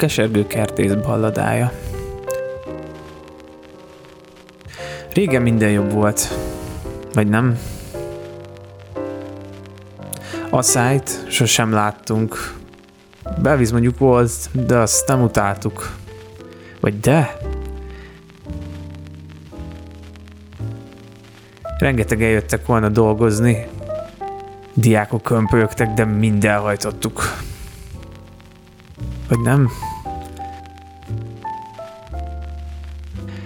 kesergő kertész balladája. Régen minden jobb volt. Vagy nem? Asszályt sosem láttunk. Belvíz mondjuk volt, de azt nem utáltuk. Vagy de? Rengeteg eljöttek volna dolgozni. Diákok kömpölyögtek, de mind elhajtottuk. Vagy nem?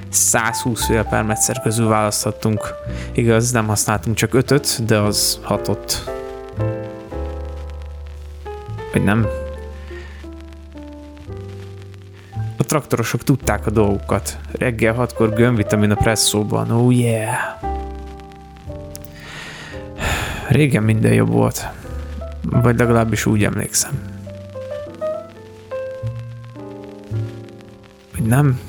120 fél permetszer közül választhattunk. Igaz, nem használtunk csak ötöt, de az hatott. Vagy nem? A traktorosok tudták a dolgukat. Reggel hatkor gömbvitamin a presszóban. Oh yeah! Régen minden jobb volt. Vagy legalábbis úgy emlékszem. Nem?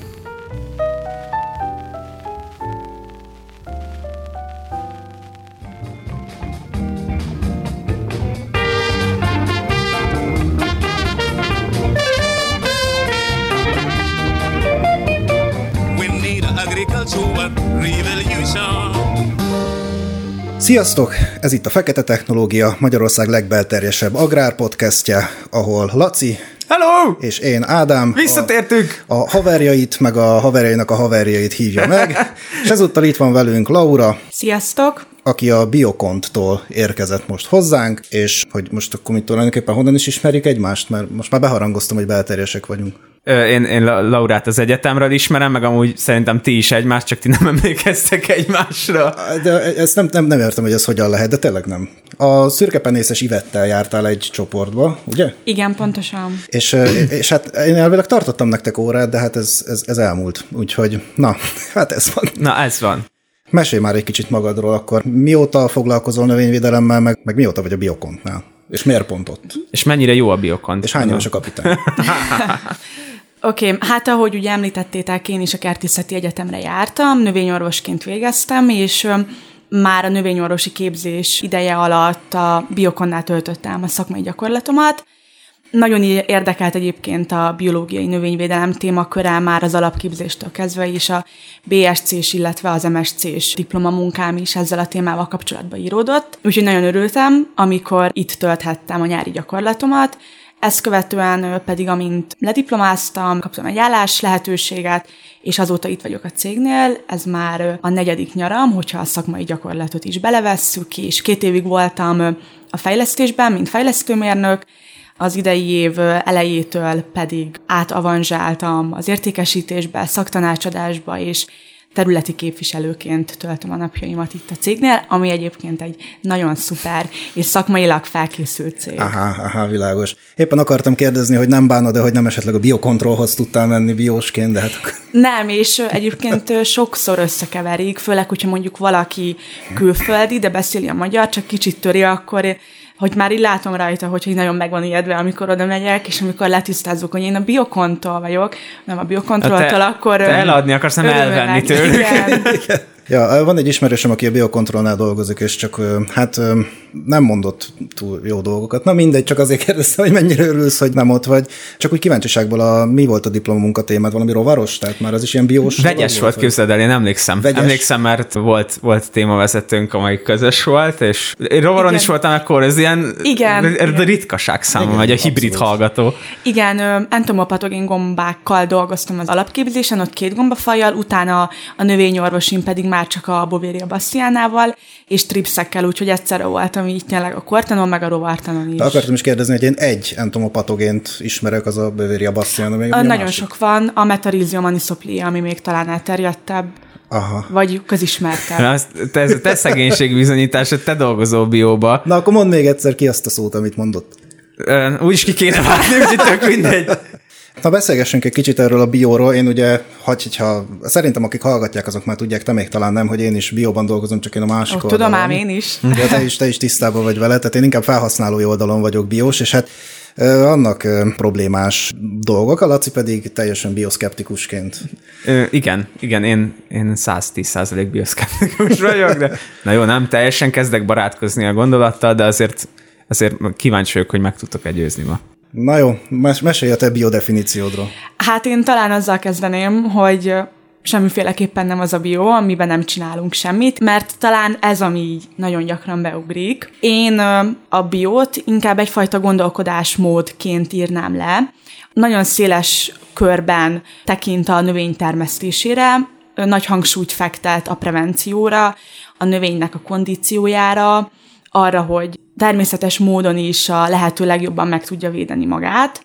Sziasztok! Ez itt a Fekete Technológia, Magyarország legbelterjesebb agrárpodcastje, ahol Laci Hello! és én, Ádám, Visszatértünk! A, a haverjait, meg a haverjainak a haverjait hívja meg, és ezúttal itt van velünk Laura. Sziasztok! aki a Biokonttól érkezett most hozzánk, és hogy most akkor mit tulajdonképpen honnan is ismerjük egymást, mert most már beharangoztam, hogy belterjesek vagyunk. Én, én Laurát az egyetemről ismerem, meg amúgy szerintem ti is egymást, csak ti nem emlékeztek egymásra. De ezt nem, nem, nem értem, hogy ez hogyan lehet, de tényleg nem. A szürkepenészes Ivettel jártál egy csoportba, ugye? Igen, pontosan. És, és hát én elvileg tartottam nektek órát, de hát ez, ez, ez elmúlt. Úgyhogy, na, hát ez van. Na, ez van. Mesélj már egy kicsit magadról akkor. Mióta foglalkozol növényvédelemmel, meg, meg mióta vagy a Biokontnál? És miért pont ott? És mennyire jó a Biokont? És hány a kapitány? Oké, okay, hát ahogy ugye említettétek, én is a Kertészeti Egyetemre jártam, növényorvosként végeztem, és már a növényorvosi képzés ideje alatt a biokonnál töltöttem a szakmai gyakorlatomat, nagyon érdekelt egyébként a biológiai növényvédelem témaköre már az alapképzéstől kezdve is a BSC-s, illetve az MSC-s diplomamunkám is ezzel a témával kapcsolatban íródott. Úgyhogy nagyon örültem, amikor itt tölthettem a nyári gyakorlatomat, ezt követően pedig, amint lediplomáztam, kaptam egy állás lehetőséget, és azóta itt vagyok a cégnél, ez már a negyedik nyaram, hogyha a szakmai gyakorlatot is belevesszük, és két évig voltam a fejlesztésben, mint fejlesztőmérnök, az idei év elejétől pedig átavanzsáltam az értékesítésbe, szaktanácsadásba, és területi képviselőként töltöm a napjaimat itt a cégnél, ami egyébként egy nagyon szuper és szakmailag felkészült cég. Aha, aha, világos. Éppen akartam kérdezni, hogy nem bánod, de hogy nem esetleg a biokontrollhoz tudtál menni biósként, de hát... Nem, és egyébként sokszor összekeverik, főleg, hogyha mondjuk valaki külföldi, de beszéli a magyar, csak kicsit töri, akkor hogy már így látom rajta, hogy nagyon meg van ijedve, amikor oda megyek, és amikor letisztázzuk, hogy én a biokontól vagyok, nem a biokontrolltól, akkor... Te eladni akarsz, nem elvenni tőlük. Igen. Ja, van egy ismerősöm, aki a biokontrollnál dolgozik, és csak hát nem mondott túl jó dolgokat. Na mindegy, csak azért kérdezte, hogy mennyire örülsz, hogy nem ott vagy. Csak úgy kíváncsiságból, a, mi volt a diplomunka témád? Valami rovaros? Tehát már az is ilyen biós? Vegyes volt, képzeld el, én emlékszem. Vegyes? Emlékszem, mert volt, volt témavezetőnk, amely közös volt, és én rovaron Igen. is voltam akkor, ez ilyen Igen. Ez ritkaság számomra, vagy a hibrid abszolút. hallgató. Igen, entomopatogén gombákkal dolgoztam az alapképzésen, ott két gombafajjal, utána a növényorvosim pedig már csak a Bovéria bastiánával, és tripszekkel, úgyhogy egyszerre voltam így tényleg a kortanon, meg a rovartanon is. De akartam is kérdezni, hogy én egy entomopatogént ismerek, az a Bovéria bastiana. Még a nagyon másik? sok van, a Metarizio manisoplia, ami még talán elterjedtebb. Aha. Vagy közismertebb. Na, te, te szegénység bizonyítása, te dolgozó bióba. Na, akkor mondd még egyszer ki azt a szót, amit mondott. Úgyis ki kéne vágni, úgyhogy tök mindegy. Na beszélgessünk egy kicsit erről a bióról. Én ugye, hogy, hogyha, szerintem akik hallgatják, azok már tudják, te még talán nem, hogy én is bióban dolgozom, csak én a másik oh, Tudom ám én is. De te is, te is tisztában vagy vele, tehát én inkább felhasználói oldalon vagyok biós, és hát annak problémás dolgok, a Laci pedig teljesen bioszkeptikusként. Ö, igen, igen, én, én 110% bioszkeptikus vagyok, de na jó, nem teljesen kezdek barátkozni a gondolattal, de azért, azért kíváncsi vagyok, hogy meg tudtok-e győzni ma. Na jó, mes- mesélj a te biodefiníciódról. Hát én talán azzal kezdeném, hogy semmiféleképpen nem az a bio, amiben nem csinálunk semmit, mert talán ez, ami így nagyon gyakran beugrik. Én a biót inkább egyfajta gondolkodásmódként írnám le. Nagyon széles körben tekint a növény termesztésére, nagy hangsúlyt fektet a prevencióra, a növénynek a kondíciójára, arra, hogy természetes módon is a lehető legjobban meg tudja védeni magát.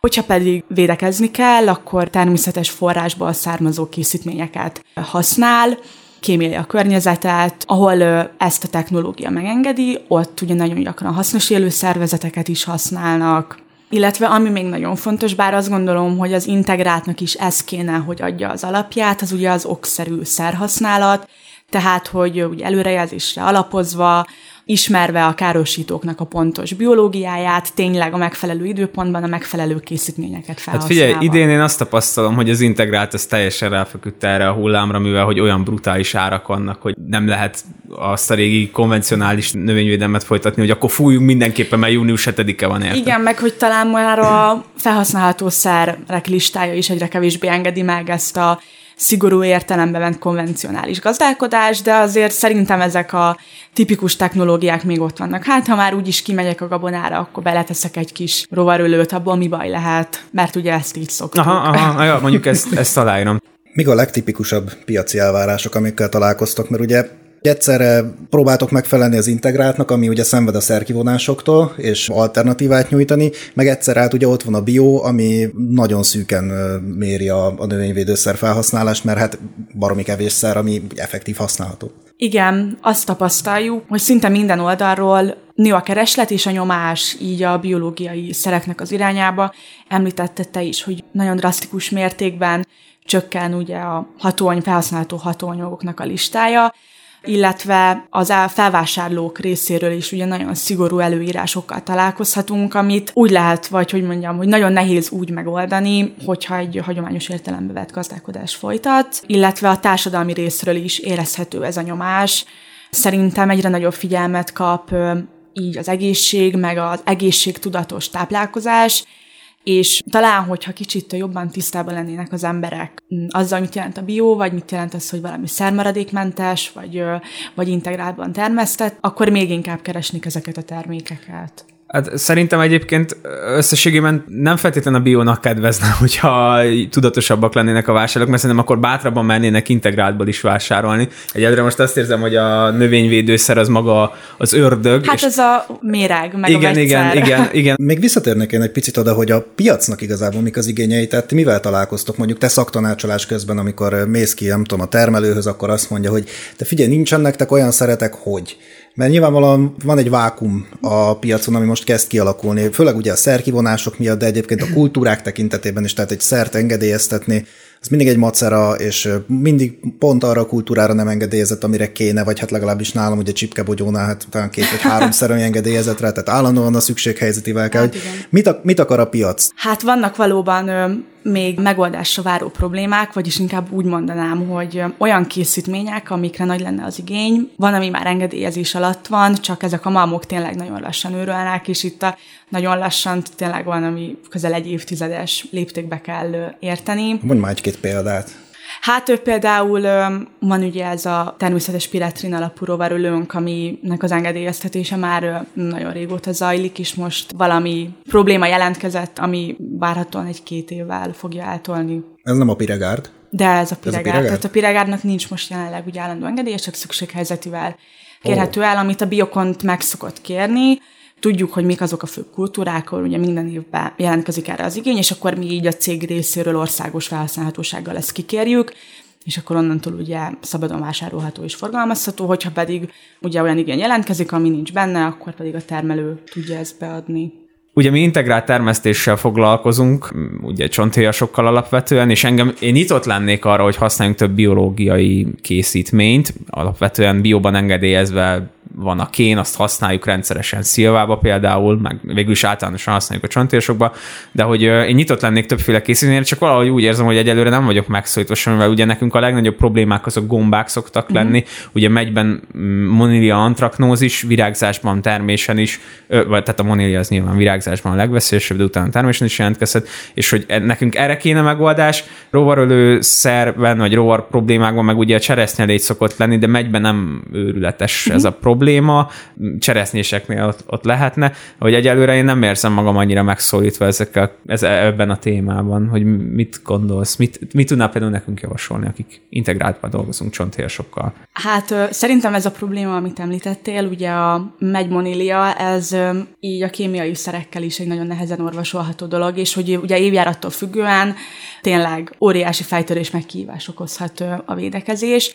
Hogyha pedig védekezni kell, akkor természetes forrásból származó készítményeket használ, kémiai a környezetet, ahol ezt a technológia megengedi, ott ugye nagyon gyakran hasznos élő szervezeteket is használnak, illetve ami még nagyon fontos, bár azt gondolom, hogy az integrátnak is ez kéne, hogy adja az alapját, az ugye az okszerű szerhasználat, tehát hogy ugye előrejelzésre alapozva ismerve a károsítóknak a pontos biológiáját, tényleg a megfelelő időpontban a megfelelő készítményeket felhasználva. Hát figyelj, idén én azt tapasztalom, hogy az integrált az teljesen ráfeküdt erre a hullámra, mivel hogy olyan brutális árak vannak, hogy nem lehet azt a régi konvencionális növényvédelmet folytatni, hogy akkor fújjunk mindenképpen, mert június 7-e van érte. Igen, meg hogy talán már a felhasználható szerek listája is egyre kevésbé engedi meg ezt a szigorú értelembe vett konvencionális gazdálkodás, de azért szerintem ezek a tipikus technológiák még ott vannak. Hát, ha már úgyis kimegyek a gabonára, akkor beleteszek egy kis rovarölőt, abból mi baj lehet, mert ugye ezt így szoktuk. Aha, aha, ja, mondjuk ezt, ezt aláírom. Mik a legtipikusabb piaci elvárások, amikkel találkoztok? Mert ugye Egyszerre próbáltok megfelelni az integráltnak, ami ugye szenved a szerkivonásoktól, és alternatívát nyújtani, meg egyszer át ugye ott van a bio, ami nagyon szűken méri a, a növényvédőszer felhasználást, mert hát baromi kevés szer, ami effektív használható. Igen, azt tapasztaljuk, hogy szinte minden oldalról nő a kereslet és a nyomás így a biológiai szereknek az irányába. Említette te is, hogy nagyon drasztikus mértékben csökken ugye a hatóany, felhasználható hatóanyagoknak a listája, illetve az felvásárlók részéről is ugye nagyon szigorú előírásokkal találkozhatunk, amit úgy lehet, vagy hogy mondjam, hogy nagyon nehéz úgy megoldani, hogyha egy hagyományos értelembe vett gazdálkodás folytat, illetve a társadalmi részről is érezhető ez a nyomás. Szerintem egyre nagyobb figyelmet kap így az egészség, meg az egészségtudatos táplálkozás, és talán, hogyha kicsit jobban tisztában lennének az emberek mm, azzal, mit jelent a bió, vagy mit jelent az, hogy valami szermaradékmentes, vagy, vagy integrálban termesztett, akkor még inkább keresnik ezeket a termékeket. Hát szerintem egyébként összességében nem feltétlenül a biónak kedvezne, hogyha tudatosabbak lennének a vásárlók, mert szerintem akkor bátrabban mennének integráltból is vásárolni. Egyedre most azt érzem, hogy a növényvédőszer az maga az ördög. Hát az a méreg, meg igen, a igen, igen, igen. Még visszatérnek én egy picit oda, hogy a piacnak igazából mik az igényei, tehát mivel találkoztok mondjuk te szaktanácsolás közben, amikor mész ki, nem tudom, a termelőhöz, akkor azt mondja, hogy te figyelj, nincsen nektek olyan szeretek, hogy mert nyilvánvalóan van egy vákum a piacon, ami most kezd kialakulni, főleg ugye a szerkivonások miatt, de egyébként a kultúrák tekintetében is, tehát egy szert engedélyeztetni, az mindig egy macera, és mindig pont arra a kultúrára nem engedélyezett, amire kéne, vagy hát legalábbis nálam ugye csipkebogyónál, hát talán két vagy három szerem engedélyezett rá, tehát állandóan a szükséghelyzetivel kell, hát hogy mit, mit akar a piac? Hát vannak valóban még megoldásra váró problémák, vagyis inkább úgy mondanám, hogy olyan készítmények, amikre nagy lenne az igény, van, ami már engedélyezés alatt van, csak ezek a malmok tényleg nagyon lassan őrölnek, és itt a nagyon lassan tényleg van, ami közel egy évtizedes léptékbe kell érteni. Mondj már egy-két példát. Hát ő például van ugye ez a természetes piretrin alapú rovarölőnk, aminek az engedélyeztetése már nagyon régóta zajlik, és most valami probléma jelentkezett, ami várhatóan egy-két évvel fogja eltolni. Ez nem a piregárd? De ez a piregárd. Ez a Tehát a piregárdnak nincs most jelenleg ugye állandó engedélye, csak szükséghelyzetivel kérhető el, amit a biokont meg szokott kérni, tudjuk, hogy mik azok a fő kultúrák, ahol ugye minden évben jelentkezik erre az igény, és akkor mi így a cég részéről országos felhasználhatósággal ezt kikérjük, és akkor onnantól ugye szabadon vásárolható és forgalmazható, hogyha pedig ugye olyan igény jelentkezik, ami nincs benne, akkor pedig a termelő tudja ezt beadni. Ugye mi integrált termesztéssel foglalkozunk, ugye csonthéjasokkal alapvetően, és engem én nyitott lennék arra, hogy használjunk több biológiai készítményt, alapvetően bióban engedélyezve van a kén, azt használjuk rendszeresen szilvába például, meg végül is általánosan használjuk a csontérsokba, de hogy én nyitott lennék többféle készítményre, csak valahogy úgy érzem, hogy egyelőre nem vagyok megszólítva, mivel ugye nekünk a legnagyobb problémák azok gombák szoktak mm-hmm. lenni, ugye megyben monilia antraknózis, virágzásban, termésen is, vagy tehát a monilia az nyilván virágzásban a legveszélyesebb, de utána termésen is jelentkezhet, és hogy e, nekünk erre kéne megoldás, rovarölő szerben, vagy rovar problémákban meg ugye a cseresznyelégy szokott lenni, de megyben nem őrületes mm-hmm. ez a probléma, cseresznyeseknél ott, ott lehetne, hogy egyelőre én nem érzem magam annyira megszólítva ezekkel, ez, ebben a témában, hogy mit gondolsz, mit, mit tudnál például nekünk javasolni, akik integráltban dolgozunk csontélsokkal? Hát szerintem ez a probléma, amit említettél, ugye a megymonilia, ez így a kémiai szerekkel is egy nagyon nehezen orvosolható dolog, és hogy ugye évjárattól függően tényleg óriási fejtörés megkívás okozhat a védekezés.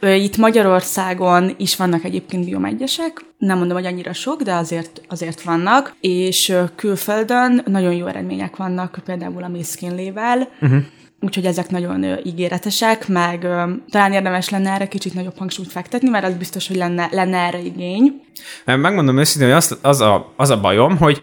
Itt Magyarországon is vannak egyébként biomegyesek, nem mondom, hogy annyira sok, de azért, azért vannak, és külföldön nagyon jó eredmények vannak, például a mészkínlével, uh-huh. úgyhogy ezek nagyon ígéretesek, meg talán érdemes lenne erre kicsit nagyobb hangsúlyt fektetni, mert az biztos, hogy lenne, lenne erre igény. Megmondom őszintén, hogy az, az, a, az a bajom, hogy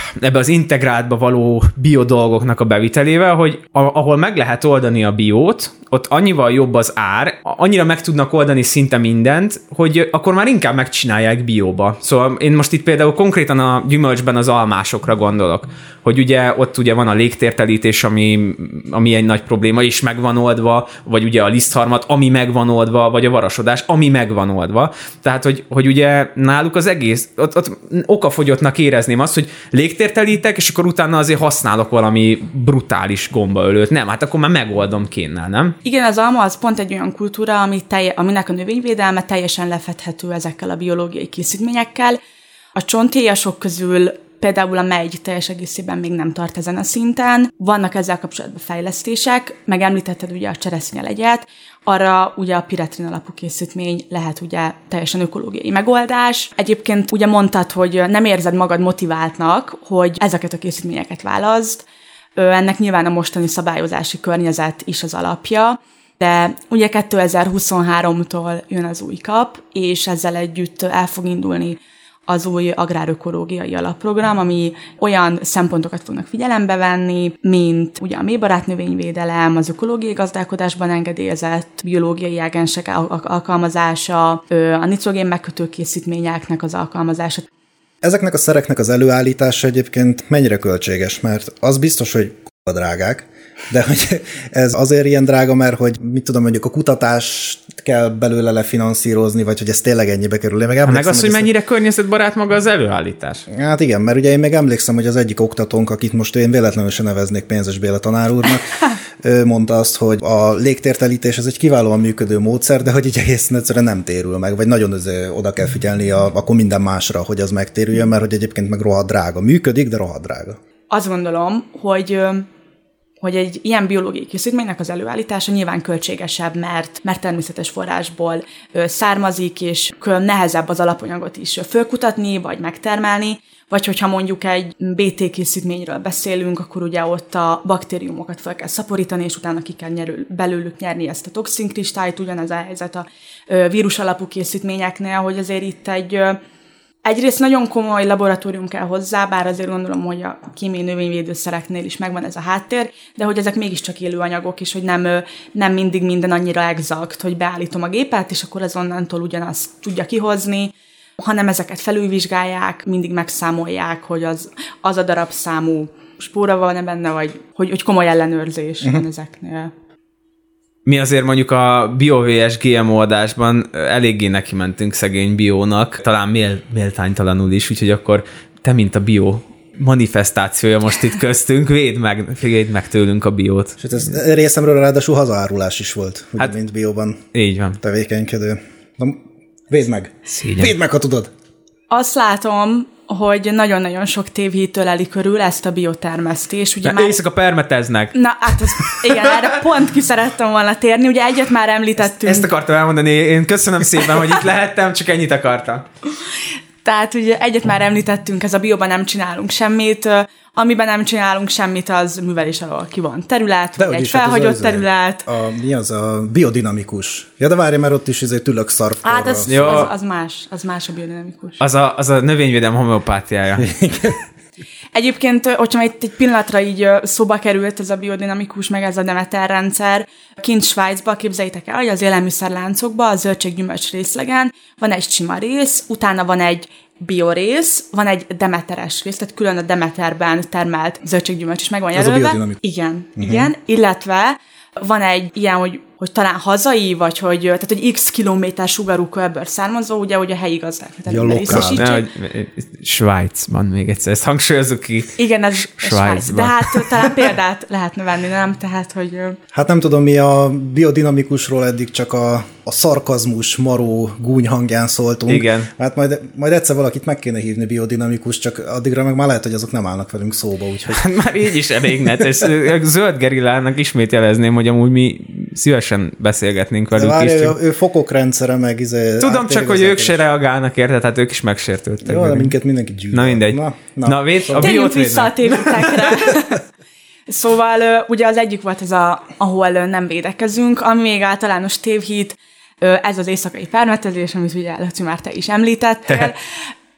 ebbe az integráltba való bio dolgoknak a bevitelével, hogy ahol meg lehet oldani a biót, ott annyival jobb az ár, annyira meg tudnak oldani szinte mindent, hogy akkor már inkább megcsinálják bióba. Szóval én most itt például konkrétan a gyümölcsben az almásokra gondolok, hogy ugye ott ugye van a légtértelítés, ami, ami egy nagy probléma, és megvan oldva, vagy ugye a lisztharmat, ami megvan oldva, vagy a varasodás, ami megvan oldva. Tehát, hogy, hogy ugye náluk az egész, ott, ott okafogyottnak érezném azt, hogy légtértelítek, és akkor utána azért használok valami brutális gombaölőt. Nem, hát akkor már megoldom kénnel, nem? Igen, az alma az pont egy olyan kultúra, ami telje, aminek a növényvédelme teljesen lefedhető ezekkel a biológiai készítményekkel. A csontéjasok közül például a megy teljes egészében még nem tart ezen a szinten. Vannak ezzel kapcsolatban fejlesztések, megemlítetted ugye a cseresznye legyet, arra ugye a piretrin alapú készítmény lehet ugye teljesen ökológiai megoldás. Egyébként ugye mondtad, hogy nem érzed magad motiváltnak, hogy ezeket a készítményeket választ, ennek nyilván a mostani szabályozási környezet is az alapja, de ugye 2023-tól jön az új kap, és ezzel együtt el fog indulni az új agrárökológiai alapprogram, ami olyan szempontokat fognak figyelembe venni, mint ugye a mélybarát növényvédelem, az ökológiai gazdálkodásban engedélyezett biológiai ágensek alkalmazása, a nitrogén megkötő készítményeknek az alkalmazása. Ezeknek a szereknek az előállítása egyébként mennyire költséges, mert az biztos, hogy drágák, de hogy ez azért ilyen drága, mert hogy mit tudom, mondjuk a kutatást kell belőle lefinanszírozni, vagy hogy ez tényleg ennyibe kerül. Én meg, meg az, hogy, hogy mennyire a... környezetbarát maga az előállítás. Hát igen, mert ugye én meg emlékszem, hogy az egyik oktatónk, akit most én véletlenül se neveznék pénzes Béla tanár úrnak, ő mondta azt, hogy a légtértelítés ez egy kiválóan működő módszer, de hogy így egészen egyszerűen nem térül meg, vagy nagyon oda kell figyelni a, akkor minden másra, hogy az megtérüljön, mert hogy egyébként meg rohadt drága. Működik, de rohadt drága. Azt gondolom, hogy hogy egy ilyen biológiai készítménynek az előállítása nyilván költségesebb, mert, mert természetes forrásból származik, és nehezebb az alapanyagot is fölkutatni, vagy megtermelni, vagy hogyha mondjuk egy BT készítményről beszélünk, akkor ugye ott a baktériumokat fel kell szaporítani, és utána ki kell nyerül, belőlük nyerni ezt a toxinkristályt, ugyanez a helyzet a vírus alapú készítményeknél, hogy azért itt egy Egyrészt nagyon komoly laboratórium kell hozzá, bár azért gondolom, hogy a kémiai növényvédőszereknél is megvan ez a háttér, de hogy ezek mégiscsak élő anyagok, és hogy nem, nem mindig minden annyira exakt, hogy beállítom a gépet, és akkor az onnantól ugyanazt tudja kihozni, hanem ezeket felülvizsgálják, mindig megszámolják, hogy az, az a darab számú spóra van-e benne, vagy hogy, hogy komoly ellenőrzés uh-huh. van ezeknél mi azért mondjuk a BioVS GMO adásban eléggé neki mentünk szegény biónak, talán mél, méltánytalanul is, úgyhogy akkor te, mint a bio manifestációja most itt köztünk, védd meg, védd meg tőlünk a biót. És hát ez részemről ráadásul hazaárulás is volt, ugye, hát, mint bióban így van. tevékenykedő. Na, védd meg! Szégyen. Védd meg, ha tudod! Azt látom, hogy nagyon-nagyon sok tévhit öleli körül ezt a biotermesztés. Ugye már... éjszaka permeteznek. Na, hát ez, igen, erre pont ki szerettem volna térni. Ugye egyet már említettünk. Ezt akartam elmondani. Én köszönöm szépen, hogy itt lehettem, csak ennyit akartam. Tehát ugye egyet már említettünk, ez a bioban nem csinálunk semmit, amiben nem csinálunk semmit, az művelés alól ki van terület, vagy egy hát felhagyott az az terület. A, mi az a biodinamikus? Ja, de várj, mert ott is ezért ülök szarvkorra. Hát az, az, az, más, az más a biodinamikus. Az a, az a növényvédelem homeopátiája. Egyébként, hogyha itt egy pillanatra így szóba került ez a biodinamikus, meg ez a Demeter rendszer, kint Svájcba képzeljétek el, hogy az élelmiszerláncokban a zöldséggyümölcs részlegen van egy sima rész, utána van egy biorész, van egy demeteres rész, tehát külön a demeterben termelt zöldséggyümölcs is meg van Ez a jelölve. Igen, uh-huh. igen, illetve van egy ilyen, hogy, hogy talán hazai, vagy hogy, tehát, hogy x kilométer sugarú körből származó, ugye, hogy a helyi gazdák. Tehát Ja, lokál. De, hogy Svájcban még egyszer, ezt hangsúlyozzuk ki. Igen, ez. Svájc. De hát talán példát lehetne venni, nem? Tehát, hogy Hát nem tudom, mi a biodinamikusról eddig csak a, a szarkazmus, maró gúny hangján szóltunk. Igen. Hát majd, majd egyszer valakit meg kéne hívni biodinamikus, csak addigra meg már lehet, hogy azok nem állnak velünk szóba, úgyhogy Hát már így is elég netes. Zöld gerillának ismét jelezném, hogy amúgy mi szívesen beszélgetnénk de velük is. várj, Csak... ő, ő fokok rendszere, meg izé, Tudom csak, hogy ők se is. reagálnak érte, tehát ők is megsértődtek. Jó, de minket mindenki gyűlöl. Na mindegy. Na, Na, na. véd, a biót vissza a tévétekre. Szóval ugye az egyik volt ez, a, ahol nem védekezünk, ami még általános tévhit, ez az éjszakai permetezés, amit ugye Laci már te is említettél.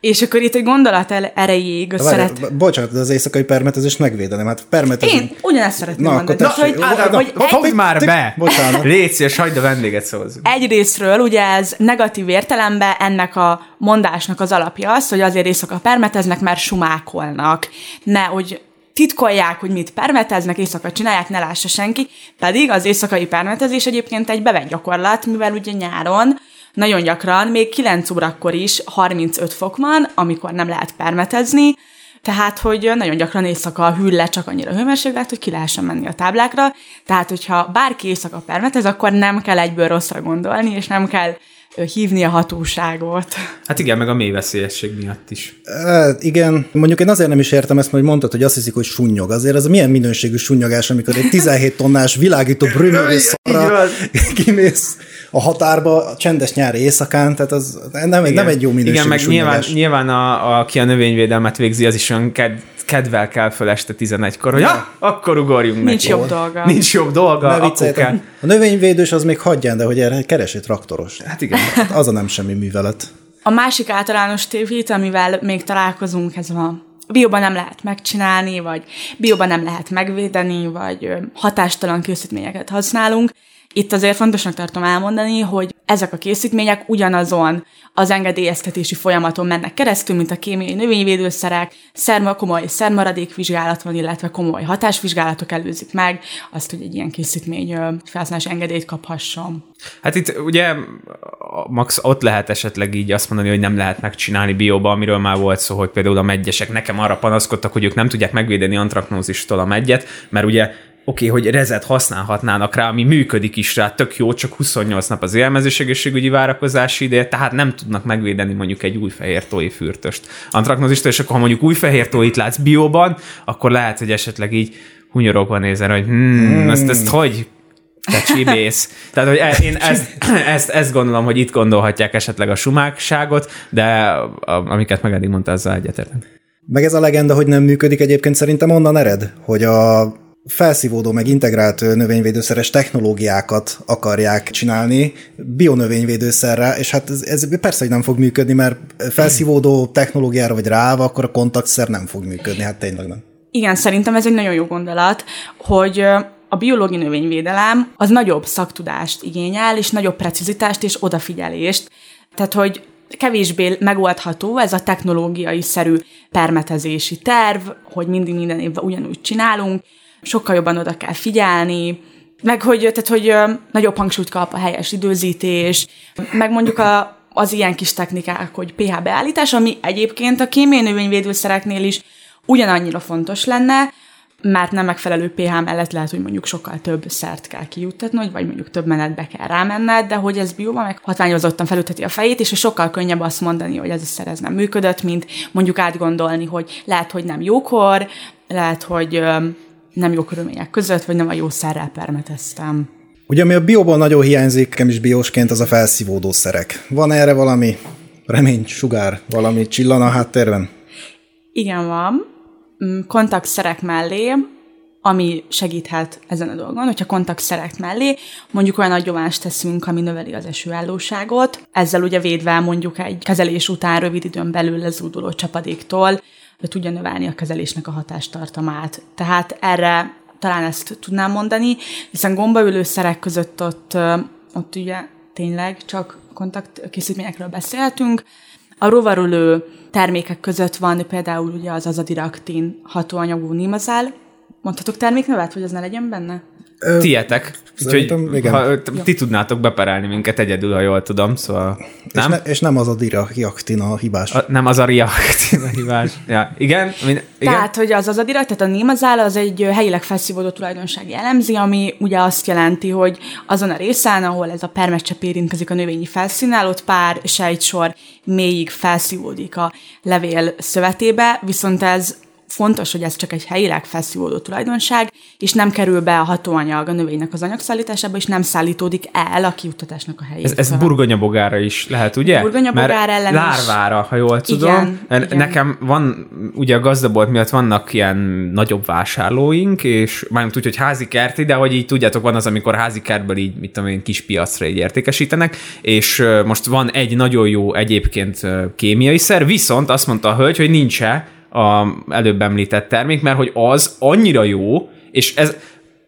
És akkor itt egy gondolat el- erejéig Várj, szeret... b- Bocsánat, de az éjszakai permetezést megvédeném. Hát permetezünk. Én ugyanezt szeretném Na, mondani. akkor Tehát, tessék. hogy, Ádám, hogy na, egy, Fogd már be! Bocsánat. Légy szíves, hagyd a vendéget szavazni. Egyrésztről ugye ez negatív értelemben ennek a mondásnak az alapja az, hogy azért éjszaka permeteznek, mert sumákolnak. Ne, hogy titkolják, hogy mit permeteznek, éjszaka csinálják, ne lássa senki, pedig az éjszakai permetezés egyébként egy bevett gyakorlat, mivel ugye nyáron nagyon gyakran, még 9 órakor is 35 fok van, amikor nem lehet permetezni, tehát, hogy nagyon gyakran éjszaka hűl le csak annyira hőmérséklet, hogy ki lehessen menni a táblákra. Tehát, hogyha bárki éjszaka permetez, akkor nem kell egyből rosszra gondolni, és nem kell hívni a hatóságot. Hát igen, meg a mély veszélyesség miatt is. Hát igen, mondjuk én azért nem is értem ezt, mert mondtad, hogy azt hiszik, hogy sunnyog. Azért ez milyen minőségű sunnyogás, amikor egy 17 tonnás világító brümöri szarra kimész a határba a csendes nyári éjszakán, tehát az nem, egy nem egy jó minőségű Igen, meg nyilván, sunnyogás. nyilván a, a, aki a növényvédelmet végzi, az is olyan ked, kedvel kell föl este 11-kor, hogy ja, akkor ugorjunk Nincs neki. jobb dolga. Nincs jobb dolga, Ne akkor kell. A növényvédős az még hagyján, de hogy erre keres egy traktoros. Hát igen. Az a nem semmi művelet. A másik általános tévhit, amivel még találkozunk, ez a bióban nem lehet megcsinálni, vagy bióban nem lehet megvédeni, vagy hatástalan készítményeket használunk. Itt azért fontosnak tartom elmondani, hogy ezek a készítmények ugyanazon az engedélyeztetési folyamaton mennek keresztül, mint a kémiai növényvédőszerek, szerma, komoly szermaradékvizsgálat van, illetve komoly hatásvizsgálatok előzik meg azt, hogy egy ilyen készítmény felhasználási engedélyt kaphasson. Hát itt ugye max ott lehet esetleg így azt mondani, hogy nem lehet megcsinálni bióba, amiről már volt szó, hogy például a megyesek nekem arra panaszkodtak, hogy ők nem tudják megvédeni antraknózistól a megyet, mert ugye oké, okay, hogy rezet használhatnának rá, ami működik is rá, tök jó, csak 28 nap az élelmezés egészségügyi várakozási ideje, tehát nem tudnak megvédeni mondjuk egy új fehér tói fürtöst. Antraknózistól, és akkor ha mondjuk új fehér tóit látsz bióban, akkor lehet, hogy esetleg így hunyorogva nézel, hogy hmm, hmm. Ezt, ezt hogy te csibész. Tehát, hogy e- én ezt, ezt, ezt gondolom, hogy itt gondolhatják esetleg a sumákságot, de amiket meg eddig mondta, azzal egyetértek. Meg ez a legenda, hogy nem működik egyébként szerintem onnan ered, hogy a felszívódó meg integrált növényvédőszeres technológiákat akarják csinálni bionövényvédőszerrel, és hát ez, ez persze, hogy nem fog működni, mert felszívódó technológiára vagy ráva, akkor a kontaktszer nem fog működni, hát tényleg nem. Igen, szerintem ez egy nagyon jó gondolat, hogy a biológiai növényvédelem az nagyobb szaktudást igényel, és nagyobb precizitást és odafigyelést. Tehát, hogy kevésbé megoldható ez a technológiai szerű permetezési terv, hogy mindig minden évben ugyanúgy csinálunk, sokkal jobban oda kell figyelni, meg hogy, tehát, hogy nagyobb hangsúlyt kap a helyes időzítés, meg mondjuk a, az ilyen kis technikák, hogy pH beállítás, ami egyébként a kémiai növényvédőszereknél is ugyanannyira fontos lenne, mert nem megfelelő pH mellett lehet, hogy mondjuk sokkal több szert kell kijuttatnod, vagy mondjuk több menetbe kell rámenned, de hogy ez bióban meg hatványozottan felütheti a fejét, és sokkal könnyebb azt mondani, hogy ez a szer ez nem működött, mint mondjuk átgondolni, hogy lehet, hogy nem jókor, lehet, hogy nem jó körülmények között, vagy nem a jó szerrel permeteztem. Ugye, ami a bióban nagyon hiányzik, nekem is biósként, az a felszívódó szerek. Van erre valami remény, sugár, valami csillan a háttérben? Igen, van. Mm, Kontaktszerek mellé, ami segíthet ezen a dolgon, hogyha kontaktszerek mellé mondjuk olyan agyonvást teszünk, ami növeli az esőállóságot, ezzel ugye védve mondjuk egy kezelés után rövid időn belül lezúduló csapadéktól, de tudja növelni a kezelésnek a hatástartamát. Tehát erre talán ezt tudnám mondani, hiszen gombaülőszerek között ott, ott ugye tényleg csak kontaktkészítményekről beszéltünk. A rovarülő termékek között van például ugye az azadiraktin hatóanyagú nimazál. Mondhatok terméknevet, hogy az ne legyen benne? Tietek. Úgyhogy ha, ti tudnátok beperelni minket egyedül, ha jól tudom, szóval nem? És, ne, és nem az a dirahiaktin a hibás. A, nem az a riaktin a hibás. ja. Igen? Min, igen? Tehát, hogy az az a dirak, tehát a némazál az egy helyileg felszívódó tulajdonság jellemzi, ami ugye azt jelenti, hogy azon a részen, ahol ez a permecsep érintkezik a növényi felszínnel, ott pár sejtsor mélyig felszívódik a levél szövetébe, viszont ez fontos, hogy ez csak egy helyileg felszívódó tulajdonság, és nem kerül be a hatóanyag a növénynek az anyagszállításába, és nem szállítódik el a kiutatásnak a helyére. Ez, ez burgonyabogára is lehet, ugye? Burgonyabogára ellen Lárvára, ha jól tudom. Igen, igen. Nekem van, ugye a gazdabolt miatt vannak ilyen nagyobb vásárlóink, és mármint úgy, hogy házi kerti, de hogy így tudjátok, van az, amikor házi kertből így, mit tudom én, kis piacra így értékesítenek, és most van egy nagyon jó egyébként kémiai szer, viszont azt mondta a hölgy, hogy nincs a előbb említett termék, mert hogy az annyira jó, és ez,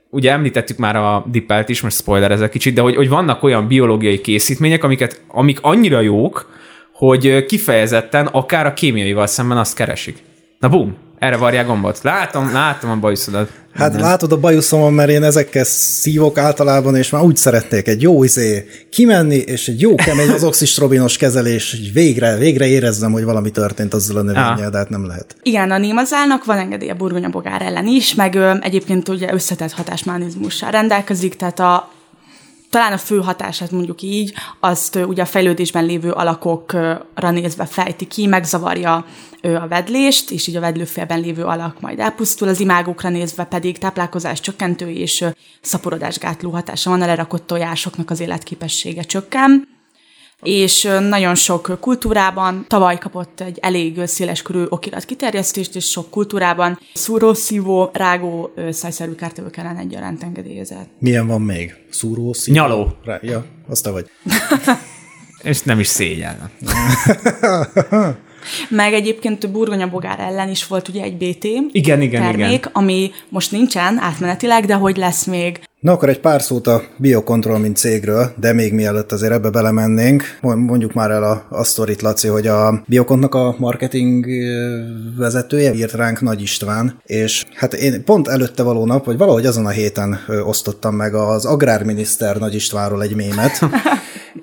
ugye említettük már a dippelt is, most spoiler ezek kicsit, de hogy, hogy vannak olyan biológiai készítmények, amiket, amik annyira jók, hogy kifejezetten akár a kémiaival szemben azt keresik. Na bum, erre varják gombot. Látom, látom a bajuszodat. Hát Nem. látod a bajuszomon, mert én ezekkel szívok általában, és már úgy szeretnék egy jó izé kimenni, és egy jó kemény az oxistrobinos kezelés, hogy végre, végre érezzem, hogy valami történt azzal a növényel, de hát nem lehet. Igen, a némazálnak van engedély a burgonyabogár ellen is, meg ö, egyébként ugye összetett hatásmánizmussal rendelkezik, tehát a talán a fő hatását mondjuk így, azt ugye a fejlődésben lévő alakokra nézve fejti ki, megzavarja a vedlést, és így a vedlőfélben lévő alak majd elpusztul, az imágokra nézve pedig táplálkozás csökkentő és szaporodásgátló hatása van, a lerakott tojásoknak az életképessége csökken és nagyon sok kultúrában tavaly kapott egy elég széleskörű okirat kiterjesztést, és sok kultúrában szúró, szívó, rágó, szajszerű kártevők ellen egyaránt engedélyezett. Milyen van még? Szúró, szívó? Nyaló. Rá, ja, azt te vagy. és nem is szégyen. Meg egyébként burgonyabogár ellen is volt ugye egy BT igen, igen, termék, igen. ami most nincsen átmenetileg, de hogy lesz még. Na akkor egy pár szót a Biocontrol, mint cégről, de még mielőtt azért ebbe belemennénk, mondjuk már el a, a sztorit, Laci, hogy a Biocontnak a marketing vezetője írt ránk Nagy István, és hát én pont előtte való nap, vagy valahogy azon a héten osztottam meg az agrárminiszter Nagy Istvánról egy mémet,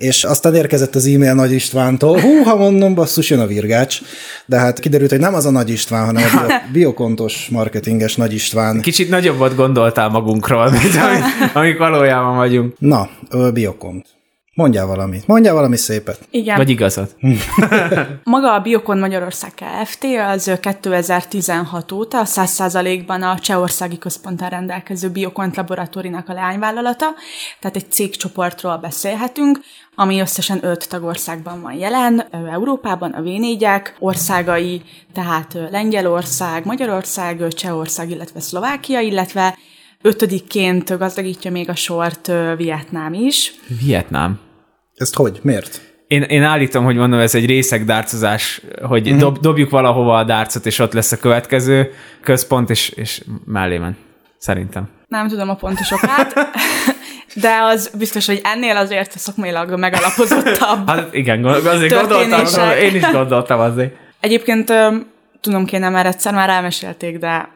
és aztán érkezett az e-mail Nagy Istvántól, hú, ha mondom, basszus, jön a virgács, de hát kiderült, hogy nem az a Nagy István, hanem a bio, biokontos marketinges Nagy István. Kicsit nagyobbat gondoltál magunkról, mint amik, amik valójában vagyunk. Na, biokont. Mondjál valamit. Mondjál valami szépet. Igen. Vagy igazat. Maga a Biokon Magyarország Kft. az 2016 óta 100%-ban a Csehországi Központtal rendelkező Biokont Laboratórinak a leányvállalata, tehát egy cégcsoportról beszélhetünk, ami összesen öt tagországban van jelen, Európában a v országai, tehát Lengyelország, Magyarország, Csehország, illetve Szlovákia, illetve Ötödikként gazdagítja még a sort Vietnám is. Vietnám? Ezt hogy? Miért? Én, én állítom, hogy mondom, ez egy részek dárcozás, hogy uh-huh. dob, dobjuk valahova a dárcot, és ott lesz a következő központ, és, és mellé men. Szerintem. Nem tudom a pontosokat, de az biztos, hogy ennél azért szakmailag megalapozottabb Hát igen, azért gondoltam, én is gondoltam azért. Egyébként tudom kéne, mert egyszer már elmesélték, de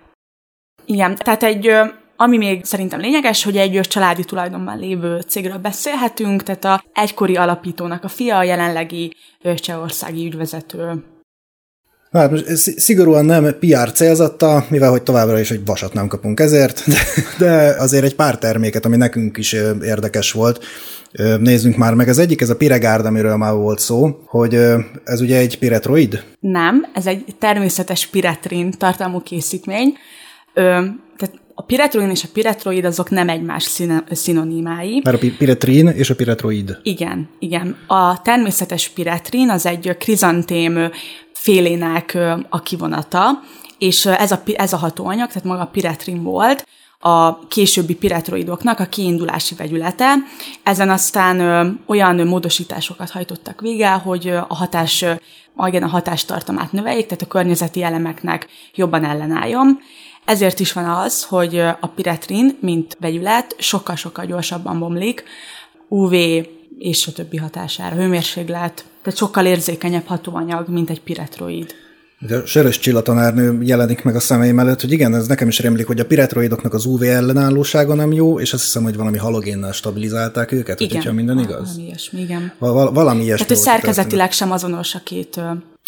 igen, tehát egy ami még szerintem lényeges, hogy egy családi tulajdonban lévő cégről beszélhetünk, tehát a egykori alapítónak a fia, a jelenlegi csehországi ügyvezető. Na, hát most szigorúan nem PR célzatta, mivel hogy továbbra is egy vasat nem kapunk ezért, de, de azért egy pár terméket, ami nekünk is érdekes volt, nézzünk már meg. Az egyik, ez a Piregárd, amiről már volt szó, hogy ez ugye egy piretroid? Nem, ez egy természetes piretrin tartalmú készítmény. A piretroin és a piretroid azok nem egymás színe- szinonimái. Mert a piretrin és a piretroid. Igen, igen. A természetes piretrin az egy krizantém félének a kivonata, és ez a, ez a hatóanyag, tehát maga a piretrin volt, a későbbi piretroidoknak a kiindulási vegyülete. Ezen aztán ö, olyan módosításokat hajtottak végre, hogy a hatás, igen, a hatástartamát növeljék, tehát a környezeti elemeknek jobban ellenálljon. Ezért is van az, hogy a piretrin, mint vegyület, sokkal-sokkal gyorsabban bomlik, UV és a többi hatására, hőmérséklet, tehát sokkal érzékenyebb hatóanyag, mint egy piretroid. A Sörös Csilla tanárnő jelenik meg a szemeim előtt, hogy igen, ez nekem is rémlik, hogy a piretroidoknak az UV ellenállósága nem jó, és azt hiszem, hogy valami halogénnel stabilizálták őket, igen, hogyha minden igaz. Valami ilyesmi, igen. Val- valami ilyesmi. Tehát szerkezetileg sem azonos a két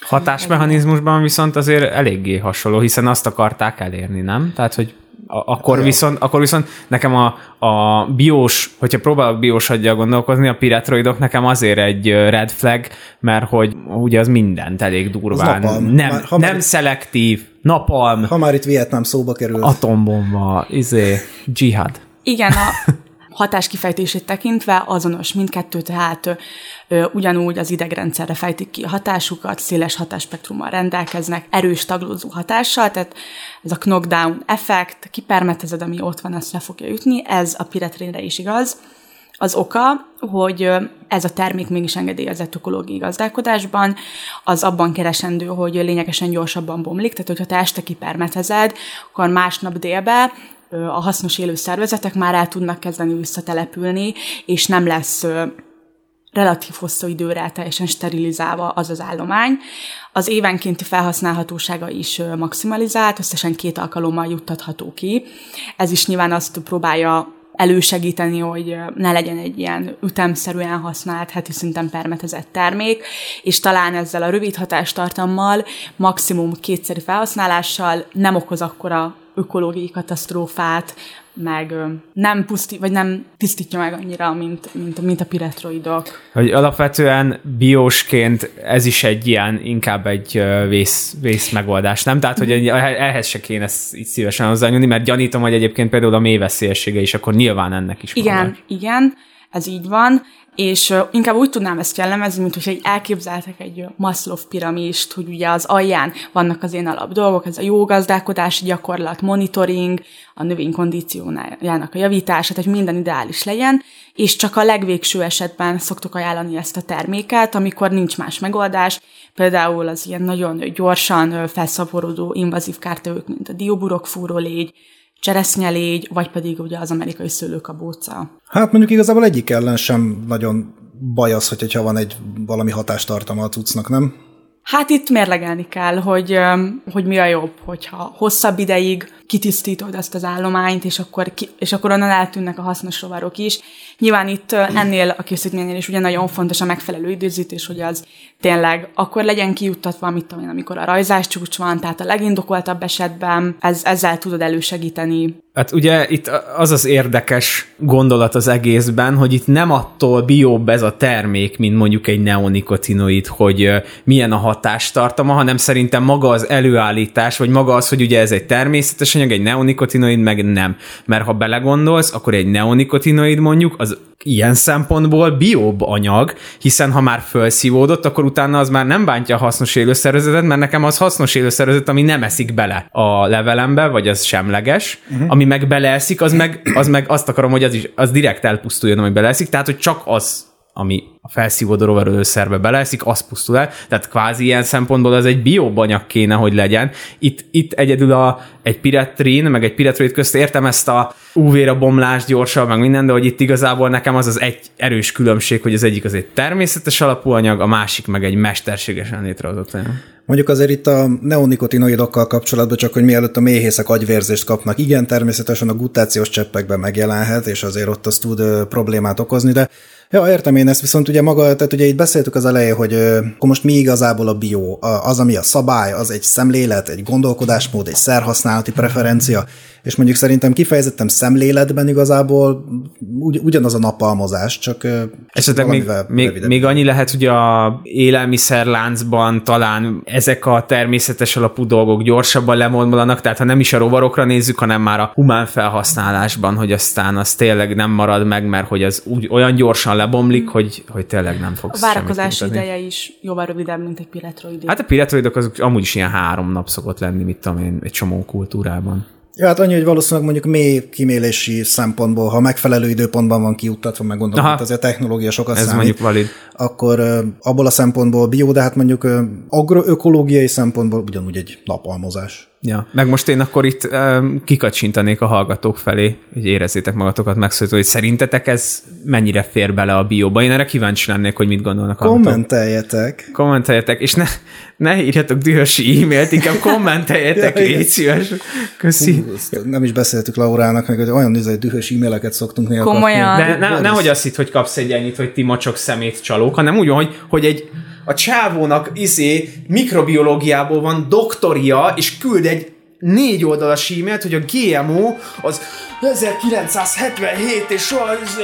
Hatásmechanizmusban viszont azért eléggé hasonló, hiszen azt akarták elérni, nem? Tehát, hogy akkor viszont, akkor viszont nekem a, a biós, hogyha próbálok biós hagyja gondolkozni, a piretroidok nekem azért egy red flag, mert hogy ugye az mindent elég durván. napalm. Nem, Már- ha nem már- szelektív, napalm, Ha már itt Vietnám szóba kerül. atombomba, izé, dzsihad. Igen, a hatás kifejtését tekintve azonos mindkettő, tehát ugyanúgy az idegrendszerre fejtik ki a hatásukat, széles hatásspektrummal rendelkeznek, erős taglózó hatással, tehát ez a knockdown effekt, kipermetezed, ami ott van, azt le fogja ütni, ez a piretrénre is igaz. Az oka, hogy ez a termék mégis engedélyezett ökológiai gazdálkodásban, az abban keresendő, hogy lényegesen gyorsabban bomlik, tehát hogyha te este kipermetezed, akkor másnap délbe a hasznos élő szervezetek már el tudnak kezdeni visszatelepülni, és nem lesz relatív hosszú időre teljesen sterilizálva az az állomány. Az évenkénti felhasználhatósága is maximalizált, összesen két alkalommal juttatható ki. Ez is nyilván azt próbálja elősegíteni, hogy ne legyen egy ilyen ütemszerűen használt, heti szinten permetezett termék, és talán ezzel a rövid hatástartammal, maximum kétszeri felhasználással nem okoz akkora ökológiai katasztrófát, meg nem pusztít, vagy nem tisztítja meg annyira, mint, mint, mint a piretroidok. Hogy alapvetően biósként ez is egy ilyen, inkább egy vész, vész megoldás, nem? Tehát, hogy egy- ehhez se kéne ezt így szívesen hozzányúlni, mert gyanítom, hogy egyébként például a mélyveszélyessége is, akkor nyilván ennek is Igen, valahogy. igen, ez így van, és inkább úgy tudnám ezt jellemezni, mint hogy elképzeltek egy Maslow piramist, hogy ugye az alján vannak az én alap dolgok, ez a jó gazdálkodási gyakorlat, monitoring, a növény kondíciójának a javítása, tehát minden ideális legyen, és csak a legvégső esetben szoktuk ajánlani ezt a terméket, amikor nincs más megoldás, például az ilyen nagyon gyorsan felszaporodó invazív kártevők, mint a dióburok fúrólégy, cseresznyelégy, vagy pedig ugye az amerikai szőlőkabóca. Hát mondjuk igazából egyik ellen sem nagyon baj az, hogy- hogyha van egy valami hatástartalma a cuccnak, nem? Hát itt mérlegelni kell, hogy, hogy mi a jobb, hogyha hosszabb ideig kitisztítod ezt az állományt, és akkor, ki, és akkor onnan eltűnnek a hasznos rovarok is. Nyilván itt ennél a készítménynél is ugye nagyon fontos a megfelelő időzítés, hogy az tényleg akkor legyen kijuttatva, mit tudom én, amikor a rajzás csúcs van, tehát a legindokoltabb esetben ez, ezzel tudod elősegíteni Hát ugye itt az az érdekes gondolat az egészben, hogy itt nem attól bióbb ez a termék, mint mondjuk egy neonikotinoid, hogy milyen a hatástartama, hanem szerintem maga az előállítás, vagy maga az, hogy ugye ez egy természetes anyag, egy neonikotinoid, meg nem. Mert ha belegondolsz, akkor egy neonikotinoid mondjuk az ilyen szempontból bióbb anyag, hiszen ha már felszívódott, akkor utána az már nem bántja a hasznos élőszervezetet, mert nekem az hasznos élőszervezet, ami nem eszik bele a levelembe, vagy az semleges, uh-huh. ami meg beleeszik, az meg, az meg azt akarom, hogy az is az direkt elpusztuljon, ami beleeszik, tehát hogy csak az ami a felszívódó rovarölőszerbe beleeszik, az pusztul el. Tehát kvázi ilyen szempontból az egy bióbb anyag kéne, hogy legyen. Itt, itt egyedül a, egy piretrin, meg egy piretroid közt értem ezt a UV-ra bomlás gyorsabb, meg minden, de hogy itt igazából nekem az az egy erős különbség, hogy az egyik az egy természetes alapú anyag, a másik meg egy mesterségesen létrehozott anyag. Mondjuk azért itt a neonikotinoidokkal kapcsolatban, csak hogy mielőtt a méhészek agyvérzést kapnak, igen, természetesen a gutációs cseppekben megjelenhet, és azért ott az tud problémát okozni, de ja, értem én ezt, viszont ugye maga, tehát ugye itt beszéltük az elején, hogy akkor most mi igazából a bio, az, ami a szabály, az egy szemlélet, egy gondolkodásmód, egy szerhasználati preferencia, és mondjuk szerintem kifejezetten szemléletben igazából ugy, ugyanaz a napalmozás, csak Esetleg még, még, még annyi lehet, hogy a élelmiszerláncban talán ezek a természetes alapú dolgok gyorsabban lemondolanak, tehát ha nem is a rovarokra nézzük, hanem már a humán felhasználásban, hogy aztán az tényleg nem marad meg, mert hogy az úgy, olyan gyorsan lebomlik, hogy, hogy tényleg nem fogsz A várakozás ideje is jóval rövidebb, mint egy piretroid. Hát a piretroidok azok amúgy is ilyen három nap szokott lenni, mit tudom én, egy csomó kultúrában. Ja, hát annyi, hogy valószínűleg mondjuk mély kimélési szempontból, ha megfelelő időpontban van kiuttatva, meg gondolom, hogy azért a technológia sokat Ez számít, mondjuk valid. akkor abból a szempontból bio, de hát mondjuk agroökológiai szempontból ugyanúgy egy napalmozás. Ja, meg most én akkor itt um, kikacsintanék a hallgatók felé, hogy érezzétek magatokat megszólítva, hogy szerintetek ez mennyire fér bele a bióba. Én erre kíváncsi lennék, hogy mit gondolnak. hallgatók. Kommenteljetek. Kommenteljetek, és ne, ne írjatok dühösi e-mailt, inkább kommenteljetek, légy szíves. Köszi. Hú, nem is beszéltük Laurának, meg hogy olyan izé, dühös e-maileket szoktunk néha Komolyan. kapni. De ne, nehogy azt hitt, hogy kapsz egy ennyit, hogy ti macsok szemét csalók, hanem úgy hogy, hogy egy a csávónak izé mikrobiológiából van doktoria, és küld egy négy oldalas e-mailt, hogy a GMO az 1977, és, az,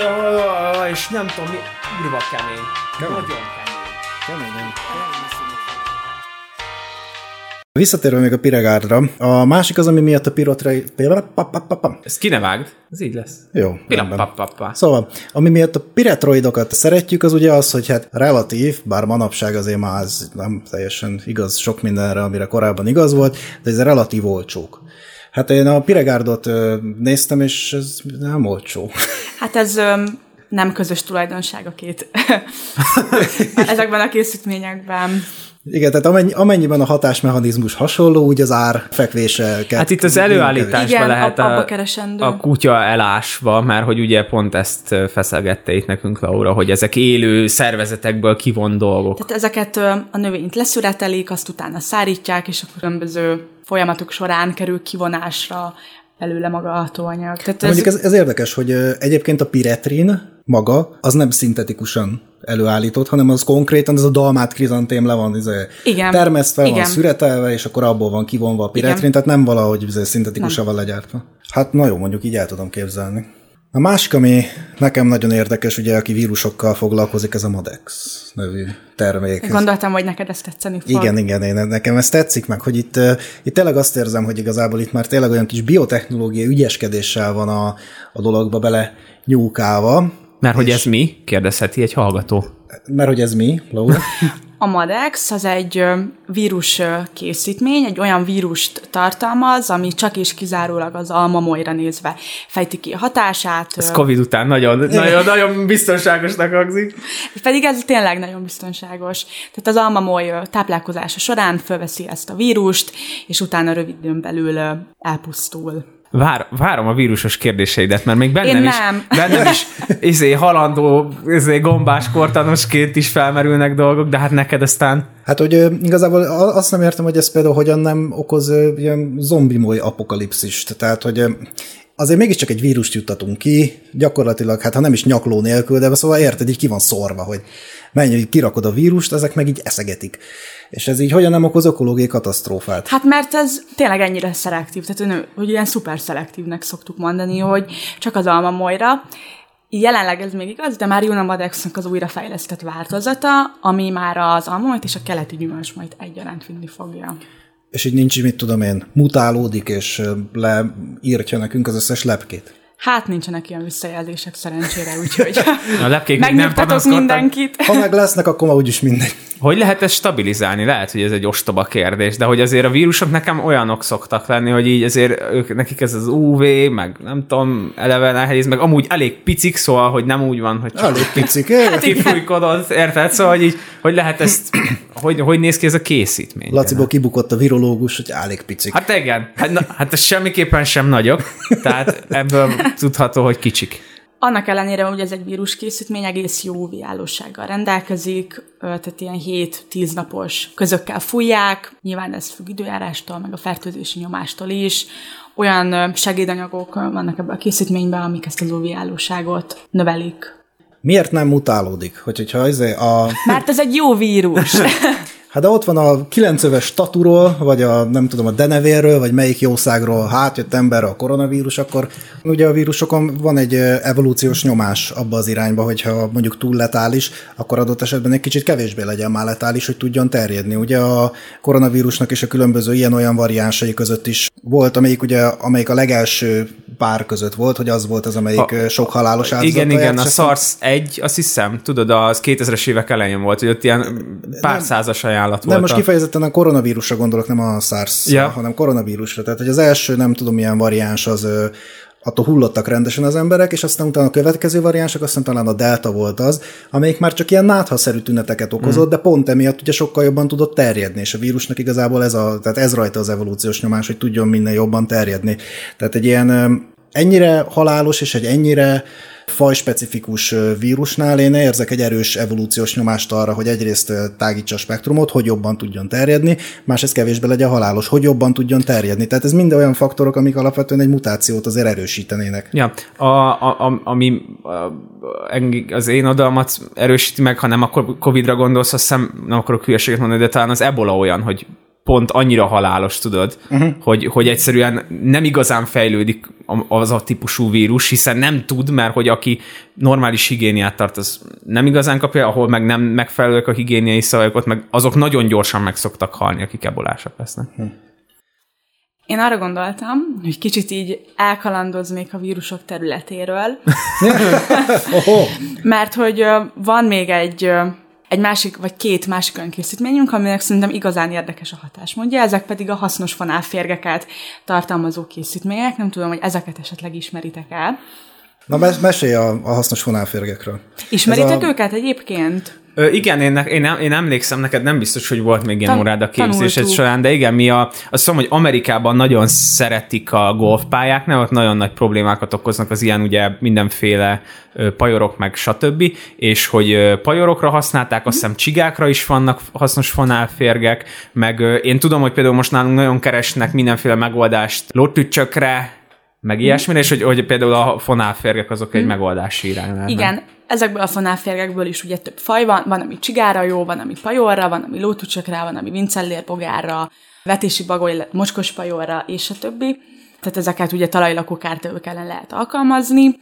és nem tudom mi, írva kemény. Nagyon kemény. Keményen. Visszatérve még a Piregárdra, a másik az, ami miatt a pirotra... Ezt ki ne vágd, ez így lesz. Jó. Pirappapappa. Szóval, ami miatt a piretroidokat szeretjük, az ugye az, hogy hát relatív, bár manapság azért már ez nem teljesen igaz sok mindenre, amire korábban igaz volt, de ez relatív olcsók. Hát én a Piregárdot néztem, és ez nem olcsó. Hát ez öm, nem közös tulajdonság a két ezekben a készítményekben. Igen, tehát amennyi, amennyiben a hatásmechanizmus hasonló, úgy az ár fekvése. Hát itt az előállításban Igen, lehet a, keresendő. a kutya elásva, mert hogy ugye pont ezt feszelgette itt nekünk Laura, hogy ezek élő szervezetekből kivon dolgok. Tehát ezeket a növényt leszüretelik, azt utána szárítják, és a különböző folyamatok során kerül kivonásra belőle maga a hatóanyag. Tehát Ez... Mondjuk ez, ez érdekes, hogy egyébként a piretrin maga, az nem szintetikusan előállított, hanem az konkrétan ez a dalmát krizantém le van izé, Igen. termesztve, van Igen. szüretelve, és akkor abból van kivonva a piretrin, tehát nem valahogy izé, szintetikusan van legyártva. Hát na jó, mondjuk így el tudom képzelni. A másik, ami nekem nagyon érdekes, ugye, aki vírusokkal foglalkozik, ez a Madex nevű termék. Ez- Gondoltam, hogy neked ezt tetszeni fog. igen, igen, én, nekem ez tetszik meg, hogy itt, uh, itt tényleg azt érzem, hogy igazából itt már tényleg olyan kis biotechnológiai ügyeskedéssel van a, a dologba bele nyúkálva, Mert hogy ez mi? Kérdezheti egy hallgató. mert hogy ez mi, Laura? A Madex az egy vírus készítmény, egy olyan vírust tartalmaz, ami csak és kizárólag az almamolyra nézve fejti ki a hatását. Ez Covid után nagyon, nagyon, nagyon biztonságosnak hangzik. Pedig ez tényleg nagyon biztonságos. Tehát az almamoly ö, táplálkozása során fölveszi ezt a vírust, és utána rövid időn belül elpusztul. Vár, várom a vírusos kérdéseidet, mert még bennem Én is, nem. bennem is izé, halandó, izé, gombás kortanosként is felmerülnek dolgok, de hát neked aztán Hát, hogy igazából azt nem értem, hogy ez például hogyan nem okoz ilyen zombimoly apokalipszist. Tehát, hogy azért mégiscsak egy vírust juttatunk ki, gyakorlatilag, hát ha nem is nyakló nélkül, de szóval érted, így ki van szorva, hogy menj, hogy kirakod a vírust, ezek meg így eszegetik. És ez így hogyan nem okoz ökológiai katasztrófát? Hát mert ez tényleg ennyire szelektív, tehát hogy, hogy ilyen szuper szelektívnek szoktuk mondani, hogy csak az almamolyra. Jelenleg ez még igaz, de már Juna Madexnek az újrafejlesztett változata, ami már az almamolyt és a keleti gyümölcsmajt egyaránt vinni fogja. És így nincs, mit tudom én, mutálódik, és leírtja nekünk az összes lepkét. Hát nincsenek ilyen visszajelzések szerencsére, úgyhogy a lepkék még nem megnyugtatok panaszkodtak. mindenkit. Ha meg lesznek, akkor már úgyis mindegy. Hogy lehet ezt stabilizálni? Lehet, hogy ez egy ostoba kérdés, de hogy azért a vírusok nekem olyanok szoktak lenni, hogy így azért ők, nekik ez az UV, meg nem tudom, eleve nehéz, meg amúgy elég picik, szóval, hogy nem úgy van, hogy csak Elég picik. Hát kifújkodod, érted? Szóval, hogy így, hogy lehet ezt, hogy, hogy néz ki ez a készítmény? Laciból kibukott a virológus, hogy elég picik. Hát igen, hát, na, hát ez semmiképpen sem nagyok, tehát ebből tudható, hogy kicsik. Annak ellenére, hogy ez egy víruskészítmény, egész jó UV rendelkezik, tehát ilyen 7-10 napos közökkel fújják, nyilván ez függ időjárástól, meg a fertőzési nyomástól is. Olyan segédanyagok vannak ebben a készítményben, amik ezt az UV állóságot növelik. Miért nem mutálódik? Hogy, hogyha izé a, Mert ez egy jó vírus. Hát de ott van a kilencöves staturól, vagy a nem tudom, a denevérről, vagy melyik jószágról hát jött ember a koronavírus, akkor ugye a vírusokon van egy evolúciós nyomás abba az irányba, hogyha mondjuk túl letális, akkor adott esetben egy kicsit kevésbé legyen már letális, hogy tudjon terjedni. Ugye a koronavírusnak és a különböző ilyen-olyan variánsai között is volt, amelyik ugye, amelyik a legelső pár között volt, hogy az volt az, amelyik a, sok halálos áldozat. Igen, igen, a SARS 1, azt hiszem, tudod, az 2000-es évek elején volt, hogy ott ilyen pár nem, százas ajánlat volt. Nem, most kifejezetten a koronavírusra gondolok, nem a SARS, ja. hanem koronavírusra. Tehát, hogy az első, nem tudom, milyen variáns az attól hullottak rendesen az emberek, és aztán utána a következő variánsok, aztán talán a delta volt az, amelyik már csak ilyen náthaszerű tüneteket okozott, mm. de pont emiatt ugye sokkal jobban tudott terjedni, és a vírusnak igazából ez, a, tehát ez rajta az evolúciós nyomás, hogy tudjon minden jobban terjedni. Tehát egy ilyen ennyire halálos és egy ennyire fajspecifikus vírusnál én érzek egy erős evolúciós nyomást arra, hogy egyrészt tágítsa a spektrumot, hogy jobban tudjon terjedni, másrészt kevésbé legyen halálos, hogy jobban tudjon terjedni. Tehát ez mind olyan faktorok, amik alapvetően egy mutációt azért erősítenének. Ja, a, a, a, ami az én oldalamat erősíti meg, ha nem akkor Covid-ra gondolsz, azt hiszem nem akarok hülyeséget mondani, de talán az ebola olyan, hogy pont annyira halálos, tudod, uh-huh. hogy, hogy egyszerűen nem igazán fejlődik az a típusú vírus, hiszen nem tud, mert hogy aki normális higiéniát tart, az nem igazán kapja, ahol meg nem megfelelőek a higiéniai szabályok, ott meg azok nagyon gyorsan meg szoktak halni, akik ebolásak lesznek. Uh-huh. Én arra gondoltam, hogy kicsit így elkalandoznék a vírusok területéről, mert hogy van még egy egy másik, vagy két másik olyan készítményünk, aminek szerintem igazán érdekes a hatásmódja, ezek pedig a hasznos fonálférgeket tartalmazó készítmények. Nem tudom, hogy ezeket esetleg ismeritek el. Na, mesélj a, a hasznos fonálférgekről. Ismeritek a... őket egyébként? Ö, igen, én, én, én emlékszem, neked nem biztos, hogy volt még ilyen Tan- órád a képzésed során, de igen, mi a, azt mondom, hogy Amerikában nagyon szeretik a golfpályák, ott nagyon nagy problémákat okoznak az ilyen ugye mindenféle pajorok, meg stb., és hogy pajorokra használták, azt hiszem csigákra is vannak hasznos fonálférgek, meg én tudom, hogy például most nálunk nagyon keresnek mindenféle megoldást lótücsökre, meg ilyesmire, és hogy, hogy például a fonálférgek azok egy hmm. megoldási irány lenne. Igen, ezekből a fonálférgekből is ugye több faj van, van, ami csigára jó, van, ami pajorra, van, ami lótucsokra, van, ami vincellérpogárra, vetési bagoly, mocskos pajorra, és a többi. Tehát ezeket ugye talajlakó kártevők ellen lehet alkalmazni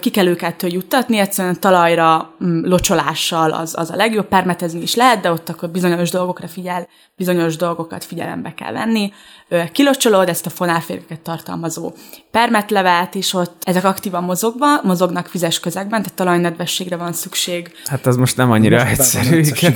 ki kell őket juttatni, egyszerűen talajra mm, locsolással az, az a legjobb, permetezni is lehet, de ott akkor bizonyos dolgokra figyel, bizonyos dolgokat figyelembe kell venni. Kilocsolod ezt a fonálférgeket tartalmazó permetlevet, és ott ezek aktívan mozogva, mozognak fizes közegben, tehát talajnedvességre van szükség. Hát az most nem annyira most egyszerű. Igen.